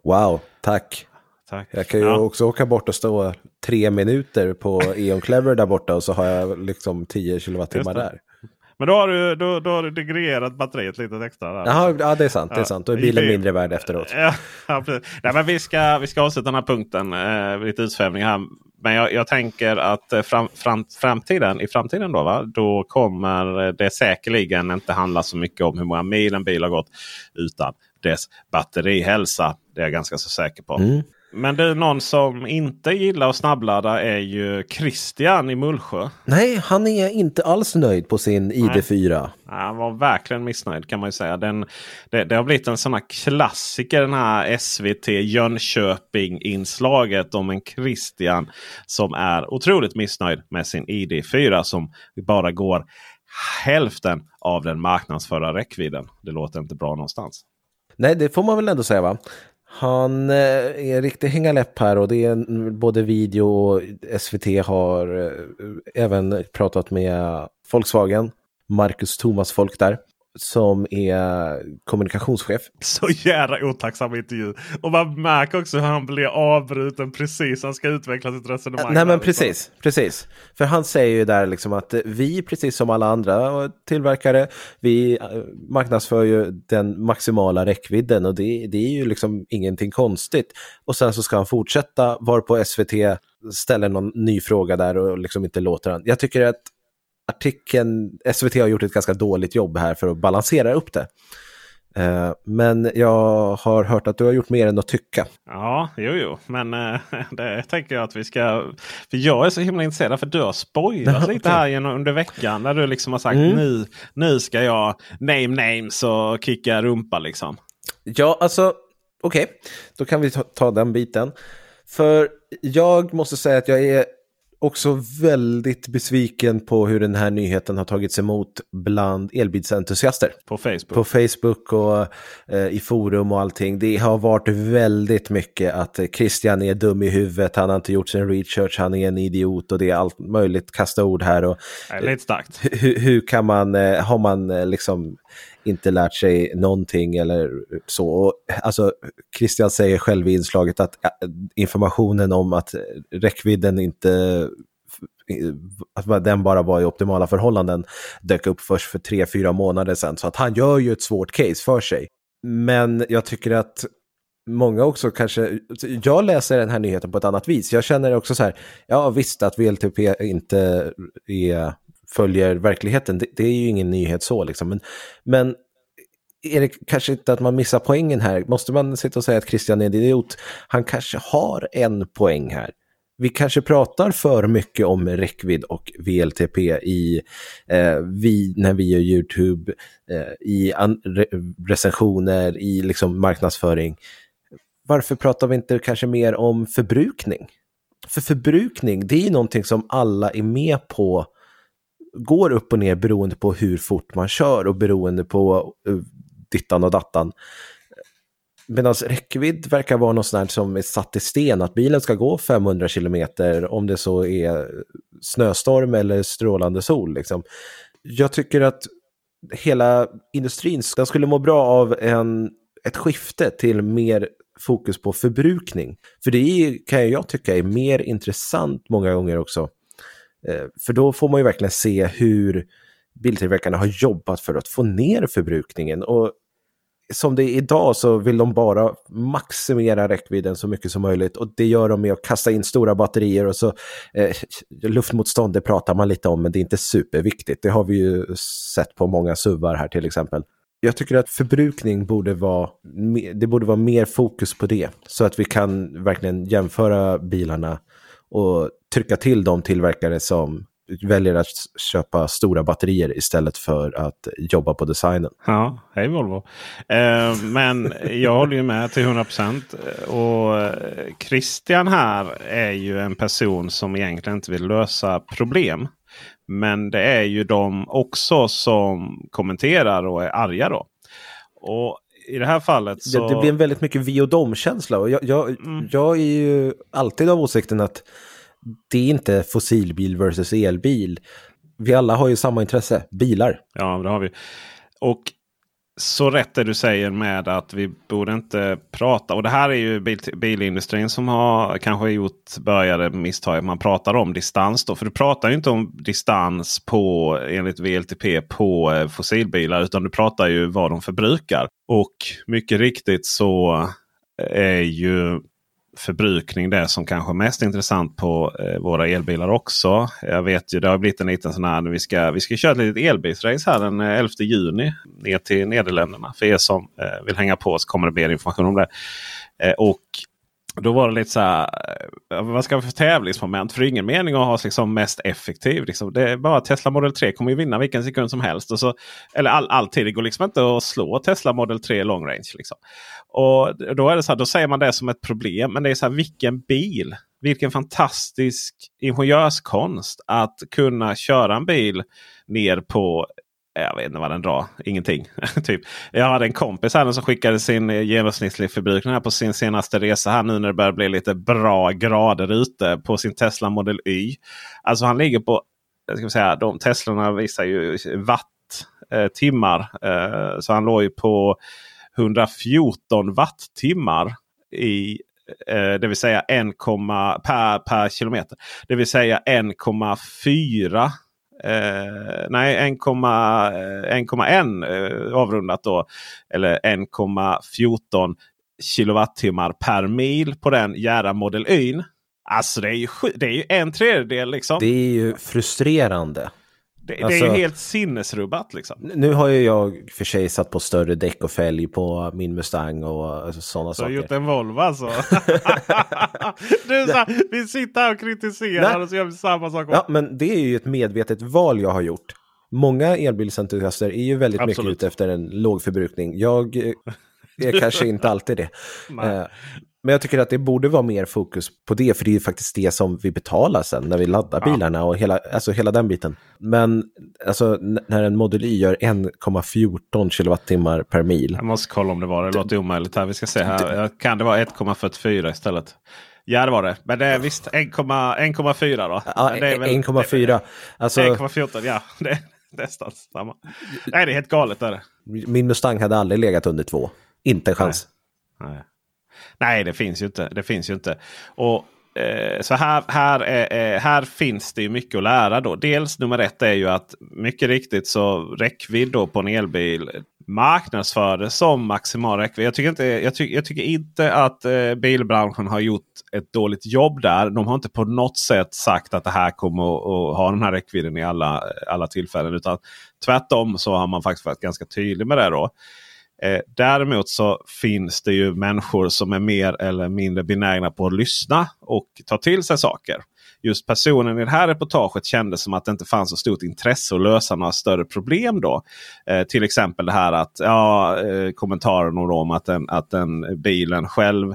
Wow, tack. Tack. Jag kan ju Ja. också åka bort och stå tre minuter på Eon Clever där borta och så har jag liksom 10 kilowattimmar där. Men då har du, då, då har du degrerat batteriet lite extra. Där. Jaha, ja det är sant, det är sant. Då är bilen mindre värd efteråt. Ja, ja, precis. Nej, men vi, ska, vi ska avsluta den här punkten. Eh, lite utsvävning här. Men jag, jag tänker att eh, fram, fram, framtiden, i framtiden då, va? då kommer det säkerligen inte handla så mycket om hur många mil en bil har gått. Utan dess batterihälsa. Det är jag ganska så säker på. Mm. Men du, någon som inte gillar att snabbladda är ju Christian i Mullsjö. Nej, han är inte alls nöjd på sin ID4. Ja, Han var verkligen missnöjd kan man ju säga. Den, det, det har blivit en sån här klassiker den här SVT Jönköping-inslaget om en Christian som är otroligt missnöjd med sin ID4 som bara går hälften av den marknadsförda räckvidden. Det låter inte bra någonstans. Nej, det får man väl ändå säga va? Han eh, är är riktigt hängaläpp här och det är både video och SVT har eh, även pratat med Volkswagen, Marcus Thomas folk där, som är kommunikationschef. Så jävla otacksam intervju. Och man märker också hur han blir avbruten precis han ska utveckla sitt resonemang. Nej men precis, precis. För han säger ju där liksom att vi, precis som alla andra tillverkare, vi eh, marknadsför ju den maximala räckvidden och det, det är ju liksom ingenting konstigt. Och sen så ska han fortsätta, varpå SVT ställer någon ny fråga där och liksom inte låter han. Jag tycker att artikeln, SVT har gjort ett ganska dåligt jobb här för att balansera upp det. Eh, men jag har hört att du har gjort mer än att tycka. Ja, jo, jo. Men äh, det tänker jag att vi ska... För jag är så himla intresserad för du har spoilat lite här genom, under veckan. När du liksom har sagt Mm. nu, nu ska jag name names och kicka rumpa liksom. Ja, alltså, okej, då kan vi ta, ta den biten. För jag måste säga att jag är också väldigt besviken på hur den här nyheten har tagits emot bland elbilsentusiaster. På Facebook. På Facebook och eh, i forum och allting. Det har varit väldigt mycket att eh, Christian är dum i huvudet, han har inte gjort sin research, han är en idiot och det är allt möjligt kasta ord här. Och, Det är lite starkt. hur, hur kan man, eh, har man eh, liksom inte lärt sig någonting eller så? Och, alltså, Christian säger själv i inslaget att äh, informationen om att räckvidden inte att den bara var i optimala förhållanden dök upp först för tre, fyra månader sedan. Så att han gör ju ett svårt case för sig. Men jag tycker att många också kanske, jag läser den här nyheten på ett annat vis. Jag känner också så här, ja visst att VLTP inte är, följer verkligheten, det, det är ju ingen nyhet så liksom. Men, men är det kanske inte att man missar poängen här? Måste man sitta och säga att Christian är en idiot? Han kanske har en poäng här. Vi kanske pratar för mycket om räckvidd och VLTP i, eh, vi, när vi gör YouTube, eh, i an, re, recensioner, i liksom marknadsföring. Varför pratar vi inte kanske mer om förbrukning? För förbrukning, det är ju någonting som alla är med på går upp och ner beroende på hur fort man kör och beroende på eh, dittan och dattan. Medan räckvidd verkar vara något sånt som är satt i sten, att bilen ska gå 500 kilometer om det så är snöstorm eller strålande sol. Liksom. Jag tycker att hela industrin den skulle må bra av en, ett skifte till mer fokus på förbrukning. För det är, kan jag tycka är mer intressant många gånger också. Eh, för då får man ju verkligen se hur biltillverkarna har jobbat för att få ner förbrukningen. Och som det är idag så vill de bara maximera räckvidden så mycket som möjligt och det gör de med att kasta in stora batterier och så eh, luftmotstånd det pratar man lite om men det är inte superviktigt. Det har vi ju sett på många suvar här till exempel. Jag tycker att förbrukning borde vara, det borde vara mer fokus på det så att vi kan verkligen jämföra bilarna och trycka till de tillverkare som väljer att köpa stora batterier istället för att jobba på designen. Ja, hej Volvo. Eh, men jag håller ju med till 100 procent. Och Christian här är ju en person som egentligen inte vill lösa problem. Men det är ju de också som kommenterar och är arga då. Och i det här fallet så... Det, det blir en väldigt mycket vi och dom-känsla. Och jag, jag, jag är ju alltid av åsikten att det är inte fossilbil versus elbil. Vi alla har ju samma intresse, bilar. Ja, det har vi. Och så rätt det du säger med att vi borde inte prata. Och det här är ju bil, bilindustrin som har kanske gjort började misstag. Man pratar om distans då. För du pratar ju inte om distans på enligt VLTP på eh, fossilbilar. Utan du pratar ju vad de förbrukar. Och mycket riktigt så eh, är ju förbrukning det som kanske är mest intressant på eh, våra elbilar också. Jag vet ju det har blivit en liten sån här. Vi ska, vi ska köra ett litet elbilsrace här den eh, 11 juni. Ner till Nederländerna. För er som eh, vill hänga på så kommer det mer information om det. Eh, och då var det lite så här. Eh, vad ska vi för tävlingsmoment? För det är ingen mening att ha liksom mest effektiv. Liksom. Det är bara Tesla Model 3 kommer ju vinna vilken sekund som helst. Och så, eller all, alltid. Det går liksom inte att slå Tesla Model 3 long range. Liksom. Och då är det så här, då säger man det som ett problem. Men det är så här, vilken bil. Vilken fantastisk ingenjörskonst att kunna köra en bil ner på eh, jag vet inte vad den drar. Ingenting. typ. Jag hade en kompis här som skickade sin genomsnittlig genomsnittliga förbrukning här på sin senaste resa. här Nu när det börjar bli lite bra grader ute på sin Tesla Model Y. Alltså han ligger på, jag ska säga, de Teslorna visar ju watt eh, timmar. Eh, så han låg ju på 114 wattimmar i eh, det vill säga 1, per, per kilometer. Det vill säga 1,4 Eh, nej, 1,1 eh, eh, avrundat då. Eller 1,14 kilowattimmar per mil på den jära Model Y. Alltså det är ju, det är ju en tredjedel liksom. Det är ju frustrerande. Det, det Alltså- är ju helt sinnesrubbat liksom. Nu har ju jag för sig satt på större däck och fälg på min Mustang och sådana Så har saker. gjort en Volvo alltså. du, så här, vi sitter här och kritiserar Nej. och så gör vi samma sak. Ja, men det är ju ett medvetet val jag har gjort. Många elbilsentusiaster är ju väldigt mycket Absolut. ute efter en låg förbrukning. Jag eh, är kanske inte alltid det. Nej. Men jag tycker att det borde vara mer fokus på det, för det är ju faktiskt det som vi betalar sen när vi laddar Ja. bilarna och hela, alltså hela den biten. Men alltså, när en Model Y gör 1,14 kilowattimmar per mil. Jag måste kolla om det var det. Det låter omöjligt här. Vi ska se här. Kan det vara 1,44 istället? Ja det var det. Men det är visst 1,- 1,4 då. Ja, Men det är väl- 1,4. Alltså, 1,14 ja. Det är nästan samma. Nej det är helt galet. Är det. min Mustang hade aldrig legat under två. Inte en chans. Nej. Nej, Nej det finns ju inte. Det finns ju inte. Och, eh, så här, här, eh, eh, här finns det ju mycket att lära. Då. Dels nummer ett är ju att mycket riktigt så räckvidd då på en elbil marknadsfördes som maximal räckvidd. Jag tycker inte, jag tycker, jag tycker inte att eh, bilbranschen har gjort ett dåligt jobb där. De har inte på något sätt sagt att det här kommer att, att ha den här räckvidden i alla, alla tillfällen. Utan tvärtom så har man faktiskt varit ganska tydlig med det. då. Eh, däremot så finns det ju människor som är mer eller mindre benägna på att lyssna och ta till sig saker. Just personen i det här reportaget kände som att det inte fanns så stort intresse att lösa några större problem då. Eh, till exempel det här att ja, eh, kommentaren om att den, att den bilen själv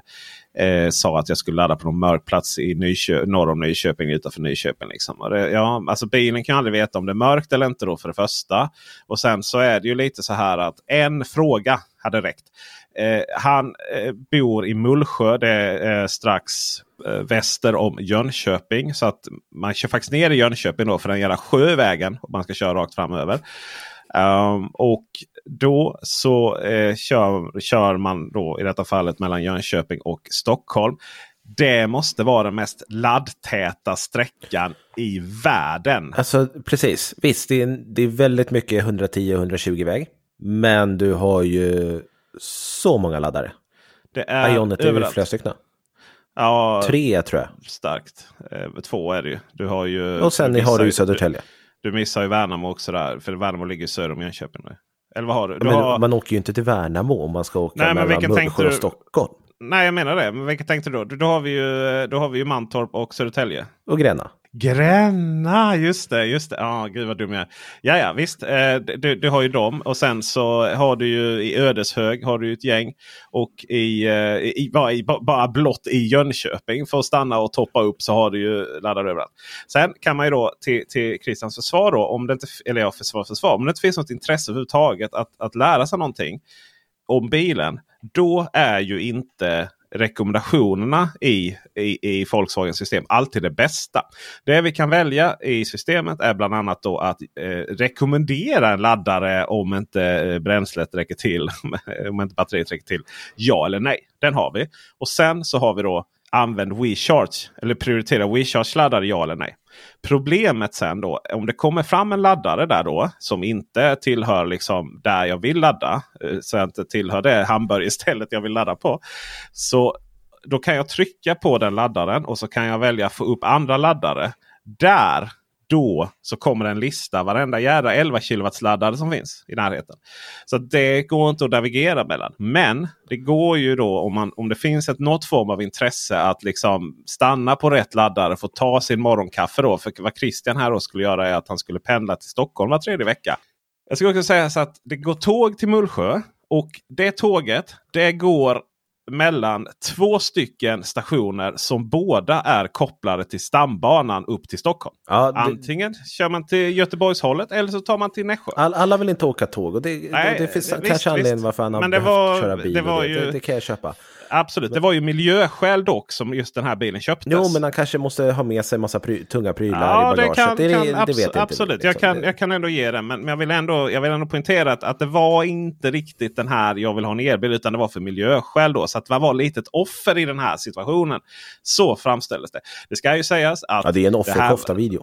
eh, sa att jag skulle ladda på någon mörk plats i Nykö norr om Nyköping utanför Nyköping. Liksom. Och det, ja, alltså bilen kan aldrig veta om det är mörkt eller inte då för det första. Och sen så är det ju lite så här att en fråga hade räckt. Eh, han eh, bor i Mullsjö. Det är eh, strax eh, väster om Jönköping. Så att man kör faktiskt ner i Jönköping då för den jävla sjövägen. Om man ska köra rakt framöver. Um, och då så eh, kör, kör man då i detta fallet mellan Jönköping och Stockholm. Det måste vara den mest laddtäta sträckan i världen. Alltså precis, visst det är, det är väldigt mycket 110-120 väg. Men du har ju så många laddare. Det är Ionet är överallt. flera stycken. Ja, Tre tror jag. starkt. Eh, två är det ju. Du har ju Och sen har du ju Södertälje. Du, missar ju Värnamo också där. För Värnamo ligger söder om Jönköping. nu. Eller vad har du? du Men har... man åker ju inte till Värnamo om man ska åka Nej, mellan Mullsjö och Stockholm. Nej, jag menar det. Men vilket tänkte du då? Då har vi ju, då har vi ju Mantorp och Södertälje. Och Gränna. Gränna, just det. Just det. Ja, gud vad dum jag är. Ja, ja, visst. Eh, du, du har ju dem. Och sen så har du ju i Ödeshög har du ett gäng. Och i, eh, i, bara, i, bara blott i Jönköping för att stanna och toppa upp så har du ju laddare överallt. Sen kan man ju då till, till Christians försvar då. Om det inte, eller ja, försvar, försvar. Om det inte finns något intresse överhuvudtaget att, att lära sig någonting om bilen. Då är ju inte rekommendationerna i, i, i Volkswagens system alltid det bästa. Det vi kan välja i systemet är bland annat då att eh, rekommendera en laddare om inte eh, bränslet räcker till. om inte batteriet räcker till. Ja eller nej. Den har vi. Och sen så har vi då använd WeCharge. Eller prioritera WeCharge-laddare ja eller nej. Problemet sen då, om det kommer fram en laddare där då som inte tillhör liksom där jag vill ladda. Eh, så jag inte tillhör det hamburgerstället jag vill ladda på. Så då kan jag trycka på den laddaren och så kan jag välja att få upp andra laddare. Där då så kommer en lista varenda jädra 11 kW laddare som finns i närheten. Så det går inte att navigera mellan. Men det går ju då om, man, om det finns ett något form av intresse att liksom stanna på rätt laddare och få ta sin morgonkaffe. Då. För vad Christian här då skulle göra är att han skulle pendla till Stockholm var tredje vecka. Jag skulle också säga så att det går tåg till Mullsjö. Och det tåget det går mellan två stycken stationer som båda är kopplade till stambanan upp till Stockholm. Ja, det, Antingen kör man till Göteborgshållet eller så tar man till Nässjö. all, alla vill inte åka tåg och det, Nej, det, det finns det- kanske visst, anledning visst. varför han har Men det behövt var- köra bil. det var ju- det, det kan jag köpa. Absolut, det var ju miljöskäl dock som just den här bilen köptes. Jo, men han kanske måste ha med sig en massa pry, tunga prylar Ja, i det bagaget. kan, det, kan det, det abs- vet jag inte. absolut. liksom. Jag, kan, Det- jag kan ändå ge det. Men, men jag, vill ändå, jag vill ändå poängtera att, att det var inte riktigt den här jag vill ha en elbil. Utan det var för miljöskäl. Då, så att det var lite ett offer i den här situationen. Så framställdes det. Det ska ju sägas att... Ja, det är en offerkofta-video.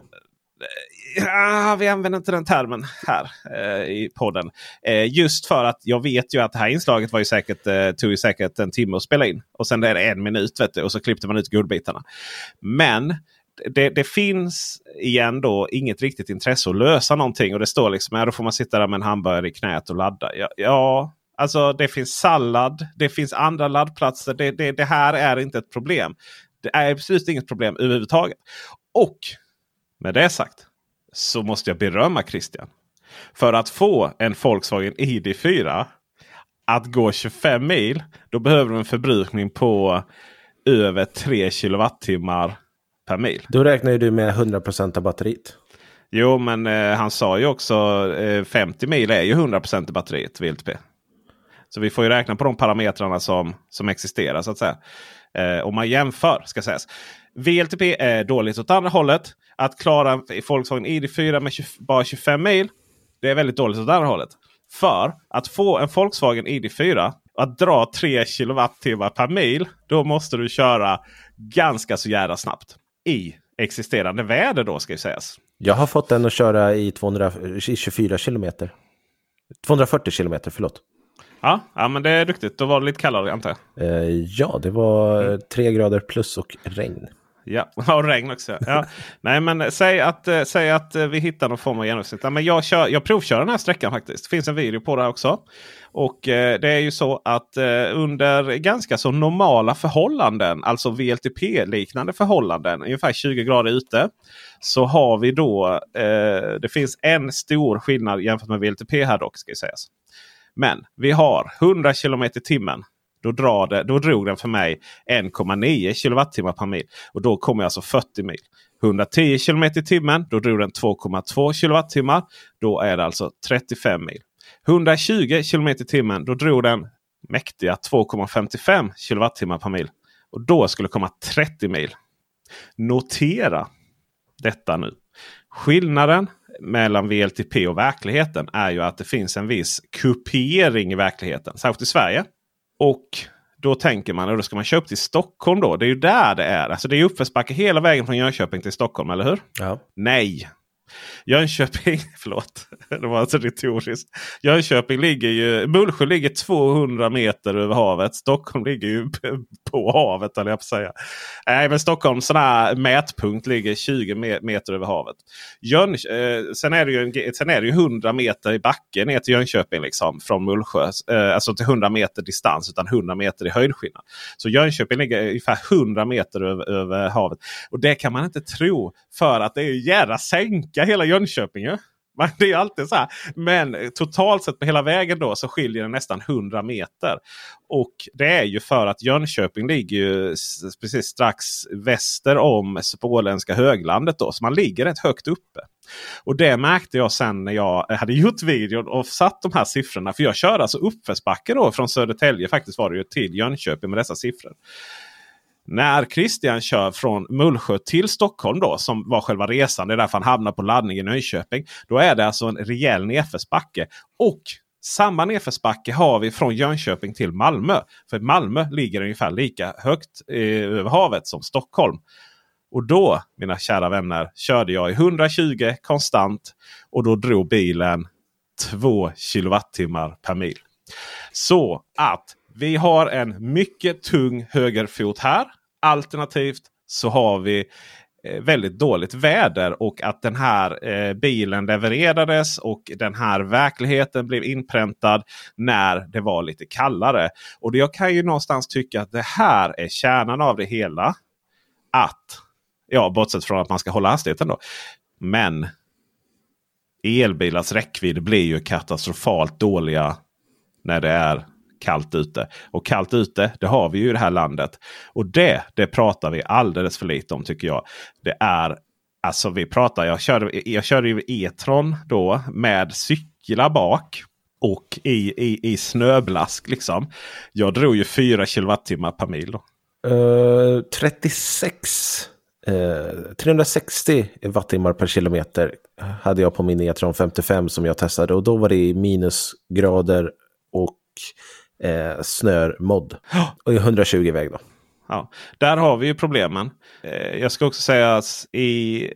Ja, vi använder inte den termen här eh, i podden. Eh, just för att jag vet ju att det här inslaget var ju säkert, eh, tog ju säkert en timme att spela in. Och sen är det en minut vet du, och så klippte man ut guldbitarna. Men det, det, finns igen då inget riktigt intresse att lösa någonting. Och det står liksom ja, då får man sitta där med en hamburgare i knät och ladda. Ja, ja alltså det finns sallad. Det finns andra laddplatser. Det, det, det här är inte ett problem. Det är absolut inget problem överhuvudtaget. Och med det sagt så måste jag berömma Christian. För att få en Volkswagen ID4 att gå 25 mil. Då behöver du en förbrukning på över 3 kilowattimmar per mil. Då räknar du med 100% av batteriet. Jo, men eh, han sa ju också eh, 50 mil är ju 100% av batteriet VLTP. Så vi får ju räkna på de parametrarna som, som existerar så att säga. Eh, om man jämför ska sägas. VLTP är dåligt åt andra hållet. Att klara Volkswagen ID4 med 20, bara 25 mil. Det är väldigt dåligt åt andra hållet. För att få en Volkswagen ID4 att dra 3 kilowattimmar per mil. Då måste du köra ganska så jävla snabbt. I existerande väder då ska ju sägas. Jag har fått den att köra i, 200, i 24 kilometer. 240 kilometer, förlåt. Ja, ja, men det är duktigt. Då var det lite kallare antar jag. Eh, ja, det var mm. tre grader plus och regn. Ja, och regn också. Ja. Nej, men säg att, äh, säg att äh, vi hittar någon form av genomsnitt. Ja, men jag, kör, jag provkör den här sträckan faktiskt. Det finns en video på det också. Och äh, det är ju så att under ganska så normala förhållanden, alltså VLTP-liknande förhållanden, ungefär 20 grader ute. Så har vi då, det finns en stor skillnad jämfört med VLTP här dock ska sägas. Men vi har 100 km i timmen då, drar det, då drog den för mig 1,9 kWh per mil. Och då kommer jag alltså 40 mil. 110 km i timmen. Då drog den 2,2 kWh. Då är det alltså 35 mil. 120 km i timmen. Då drog den mäktiga 2,55 kWh per mil. Och då skulle komma 30 mil. Notera detta nu. Skillnaden mellan VLTP och verkligheten är ju att det finns en viss kupering i verkligheten. Särskilt i Sverige. Och då tänker man att då ska man köpa till Stockholm då. Det är ju där det är. Alltså det är uppförsbacke hela vägen från Jönköping till Stockholm, eller hur? Ja. Nej, Jönköping, förlåt, det var alltså retoriskt. Jönköping ligger ju, Mullsjö ligger 200 meter över havet. Stockholm ligger ju på havet, eller jag på säga. Nej, men Stockholms sån här mätpunkt ligger 20 meter över havet. Jön, eh, sen, är det ju, sen är det ju 100 meter i backen ner till Jönköping liksom, från Mullsjö. Eh, alltså till 100 meter distans, utan 100 meter i höjdskillnad. Så Jönköping ligger ungefär 100 meter över, över havet. Och det kan man inte tro, för att det är jädra sänka hela Jönköping ju. Men det är alltid så här. Men totalt sett på hela vägen då så skiljer det nästan 100 meter. Och det är ju för att Jönköping ligger ju precis strax väster om småländska höglandet. Då, så man ligger rätt högt uppe. Och det märkte jag sen när jag hade gjort videon och satt de här siffrorna. För jag körde alltså uppförsbacke då från Södertälje faktiskt var det ju till Jönköping med dessa siffror. När Christian kör från Mullsjö till Stockholm då som var själva resan. Det är därför han hamnar på laddning i Nyköping. Då är det alltså en rejäl nedförsbacke. Och samma nedförsbacke har vi från Jönköping till Malmö. För Malmö ligger ungefär lika högt eh, över havet som Stockholm. Och då, mina kära vänner, körde jag i 120 konstant. Och då drog bilen 2 kilowattimmar per mil. Så att vi har en mycket tung högerfot här. Alternativt så har vi eh, väldigt dåligt väder och att den här eh, bilen levererades och den här verkligheten blev inpräntad när det var lite kallare. Och jag kan ju någonstans tycka att det här är kärnan av det hela. Att, ja bortsett från att man ska hålla hastigheten då. Men elbilars räckvidd blir ju katastrofalt dåliga när det är kallt ute. Och kallt ute, det har vi ju i det här landet. Och det, det pratar vi alldeles för lite om tycker jag. Det är Alltså vi pratar, jag körde, jag körde ju E-tron då med cyklar bak. Och i, i, i snöblask liksom. Jag drog ju 4 kilowattimmar per mil. Då. Uh, 36 uh, 360 wattimmar per kilometer hade jag på min E-tron 55 som jag testade. Och då var det minusgrader och eh, snörmodd. Och 120 väg då. Ja, där har vi ju problemen. Eh, jag ska också säga att i,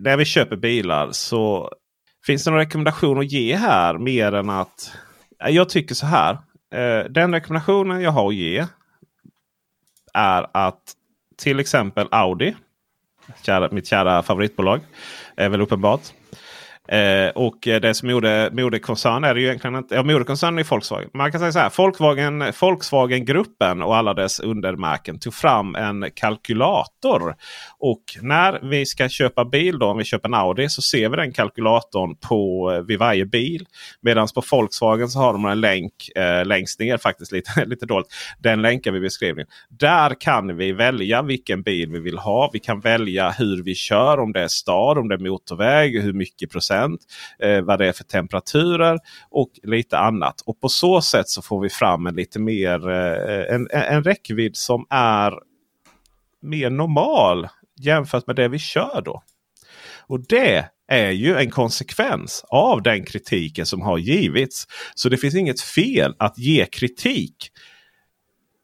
när vi köper bilar så finns det någon rekommendation att ge här mer än att jag tycker så här. Eh, den rekommendationen jag har att ge är att till exempel Audi kära, mitt kära favoritbolag. Är väl uppenbart. Eh, och det som gjorde moderkoncern är det ju egentligen inte. Ja, moderkoncernen är Volkswagen. Man kan säga så här. Volkswagen, Volkswagen-gruppen och alla dess undermärken tog fram en kalkylator. Och när vi ska köpa bil, då, om vi köper en Audi, så ser vi den kalkylatorn på, eh, vid varje bil. Medan på Volkswagen så har de en länk eh, längst ner, faktiskt lite, lite dåligt. Den länkar vi i beskrivningen. Där kan vi välja vilken bil vi vill ha. Vi kan välja hur vi kör, om det är stad, om det är motorväg, hur mycket procent eh, vad det är för temperaturer och lite annat. Och på så sätt så får vi fram en lite mer eh, en, en räckvidd som är mer normal jämfört med det vi kör då. Och det är ju en konsekvens av den kritiken som har givits. Så det finns inget fel att ge kritik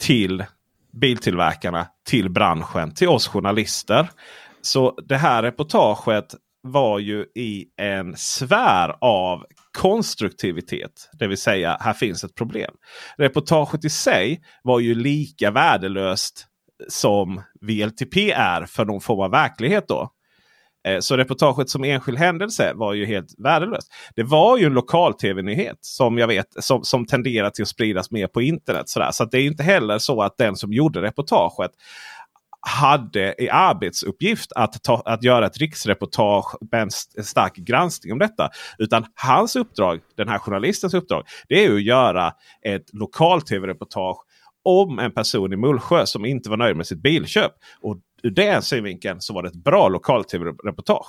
till biltillverkarna, till branschen, till oss journalister. Så det här reportaget var ju i en sfär av konstruktivitet. Det vill säga här finns ett problem. Reportaget i sig var ju lika värdelöst som VLTP är för någon form av verklighet. då. Eh, så reportaget som enskild händelse var ju helt värdelöst. Det var ju en lokal tv-nyhet som jag vet som, som tenderar till att spridas mer på internet. Sådär. Så det är inte heller så att den som gjorde reportaget hade i arbetsuppgift att, ta, att göra ett riksreportage med en stark granskning om detta. Utan hans uppdrag, den här journalistens uppdrag, det är att göra ett lokal tv-reportage om en person i Mullsjö som inte var nöjd med sitt bilköp. Och ur den synvinkeln så var det ett bra lokal tv-reportage.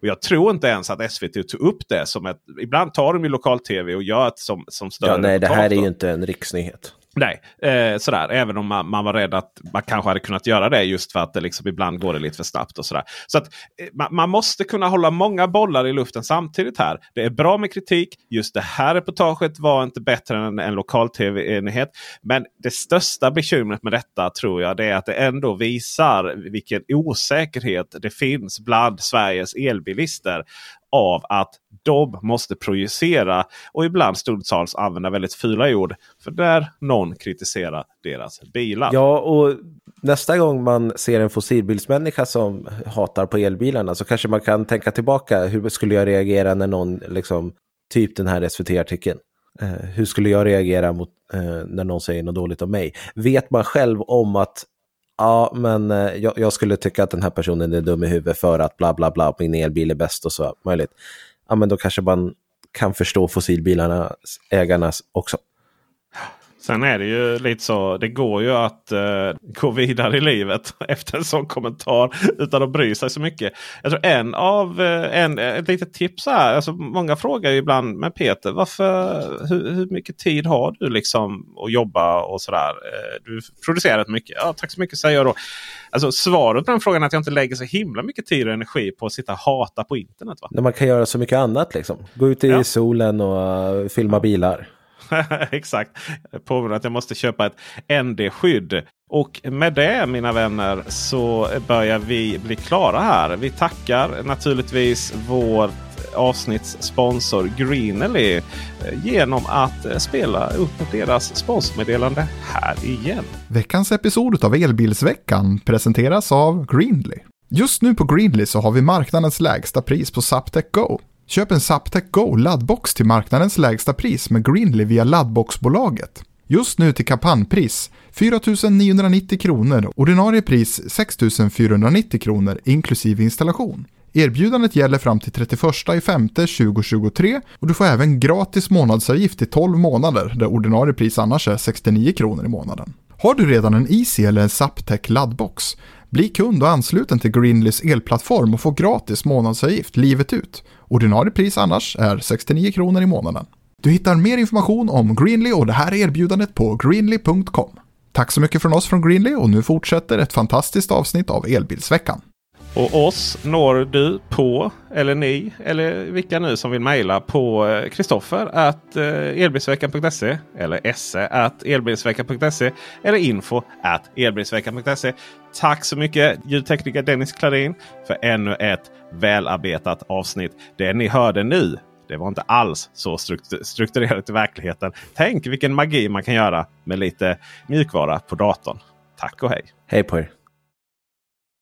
Och jag tror inte ens att SVT tog upp det som ett... Ibland tar de ju lokal-tv och gör det som, som större Ja, nej, det här är ju inte en riksnyhet. Nej, eh, sådär. Även om man, man, var rädd att man kanske hade kunnat göra det just för att det liksom ibland går det lite för snabbt. och sådär. Så att eh, man, man, måste kunna hålla många bollar i luften samtidigt här. Det är bra med kritik. Just det här reportaget var inte bättre än en lokal-tv-enhet. Men det största bekymret med detta tror jag det är att det ändå visar vilken osäkerhet det finns bland Sveriges elbilister av att de måste projicera och ibland stundtals använda väldigt fula ord. För där någon kritiserar deras bilar. Ja, och nästa gång man ser en fossilbilsmänniska som hatar på elbilarna så kanske man kan tänka tillbaka. Hur skulle jag reagera när någon, liksom, typ den här SVT-artikeln. Eh, hur skulle jag reagera mot, eh, när någon säger något dåligt om mig? Vet man själv om att Ja, men eh, jag, jag, skulle tycka att den här personen är dum i huvudet för att bla bla bla, min elbil är bäst och så möjligt. Ja, men då kanske man kan förstå fossilbilarnas ägarnas också. Sen är det ju lite så. Det går ju att uh, gå vidare i livet efter en sån kommentar utan att bry sig så mycket. Jag tror en av uh, en, ett litet tips här. Alltså, många frågar ju ibland med Peter. Varför, hur, hur mycket tid har du liksom att jobba och sådär? Uh, du producerar rätt mycket. Ja, tack så mycket säger jag då. Alltså, svaret på den frågan är att jag inte lägger så himla mycket tid och energi på att sitta och hata på internet. Va? När man kan göra så mycket annat liksom. Gå ut i ja. solen och filma bilar. Exakt. Påminner att jag måste köpa ett ND-skydd. Och med det mina vänner så börjar vi bli klara här. Vi tackar naturligtvis vår avsnittssponsor Greenly eh, genom att spela upp deras sponsormeddelande här igen. Veckans episod av Elbilsveckan presenteras av Greenly. Just nu på Greenly så har vi marknadens lägsta pris på Zaptec Go. Köp en Zaptec Go laddbox till marknadens lägsta pris med Greenly via laddboxbolaget. Just nu till kampanjpris 4 990 kronor, ordinarie pris 6 490 kronor inklusive installation. Erbjudandet gäller fram till 31 2023 och du får även gratis månadsavgift i 12 månader där ordinarie pris annars är 69 kronor i månaden. Har du redan en Easy eller en Zaptec laddbox? Bli kund och ansluten till Greenlys elplattform och få gratis månadsavgift livet ut. Ordinarie pris annars är 69 kronor i månaden. Du hittar mer information om Greenly och det här erbjudandet på greenly.com. Tack så mycket från oss från Greenly och nu fortsätter ett fantastiskt avsnitt av Elbilsveckan. Och oss når du på, eller ni, eller vilka nu som vill mejla på eh, Kristoffer att eh, elbilsveckan.se eller se att elbilsveckan.se eller info att elbilsveckan.se. Tack så mycket ljudtekniker Dennis Klarin för ännu ett välarbetat avsnitt. Det ni hörde nu det var inte alls så strukturerat i verkligheten. Tänk vilken magi man kan göra med lite mjukvara på datorn. Tack och hej! Hej på er!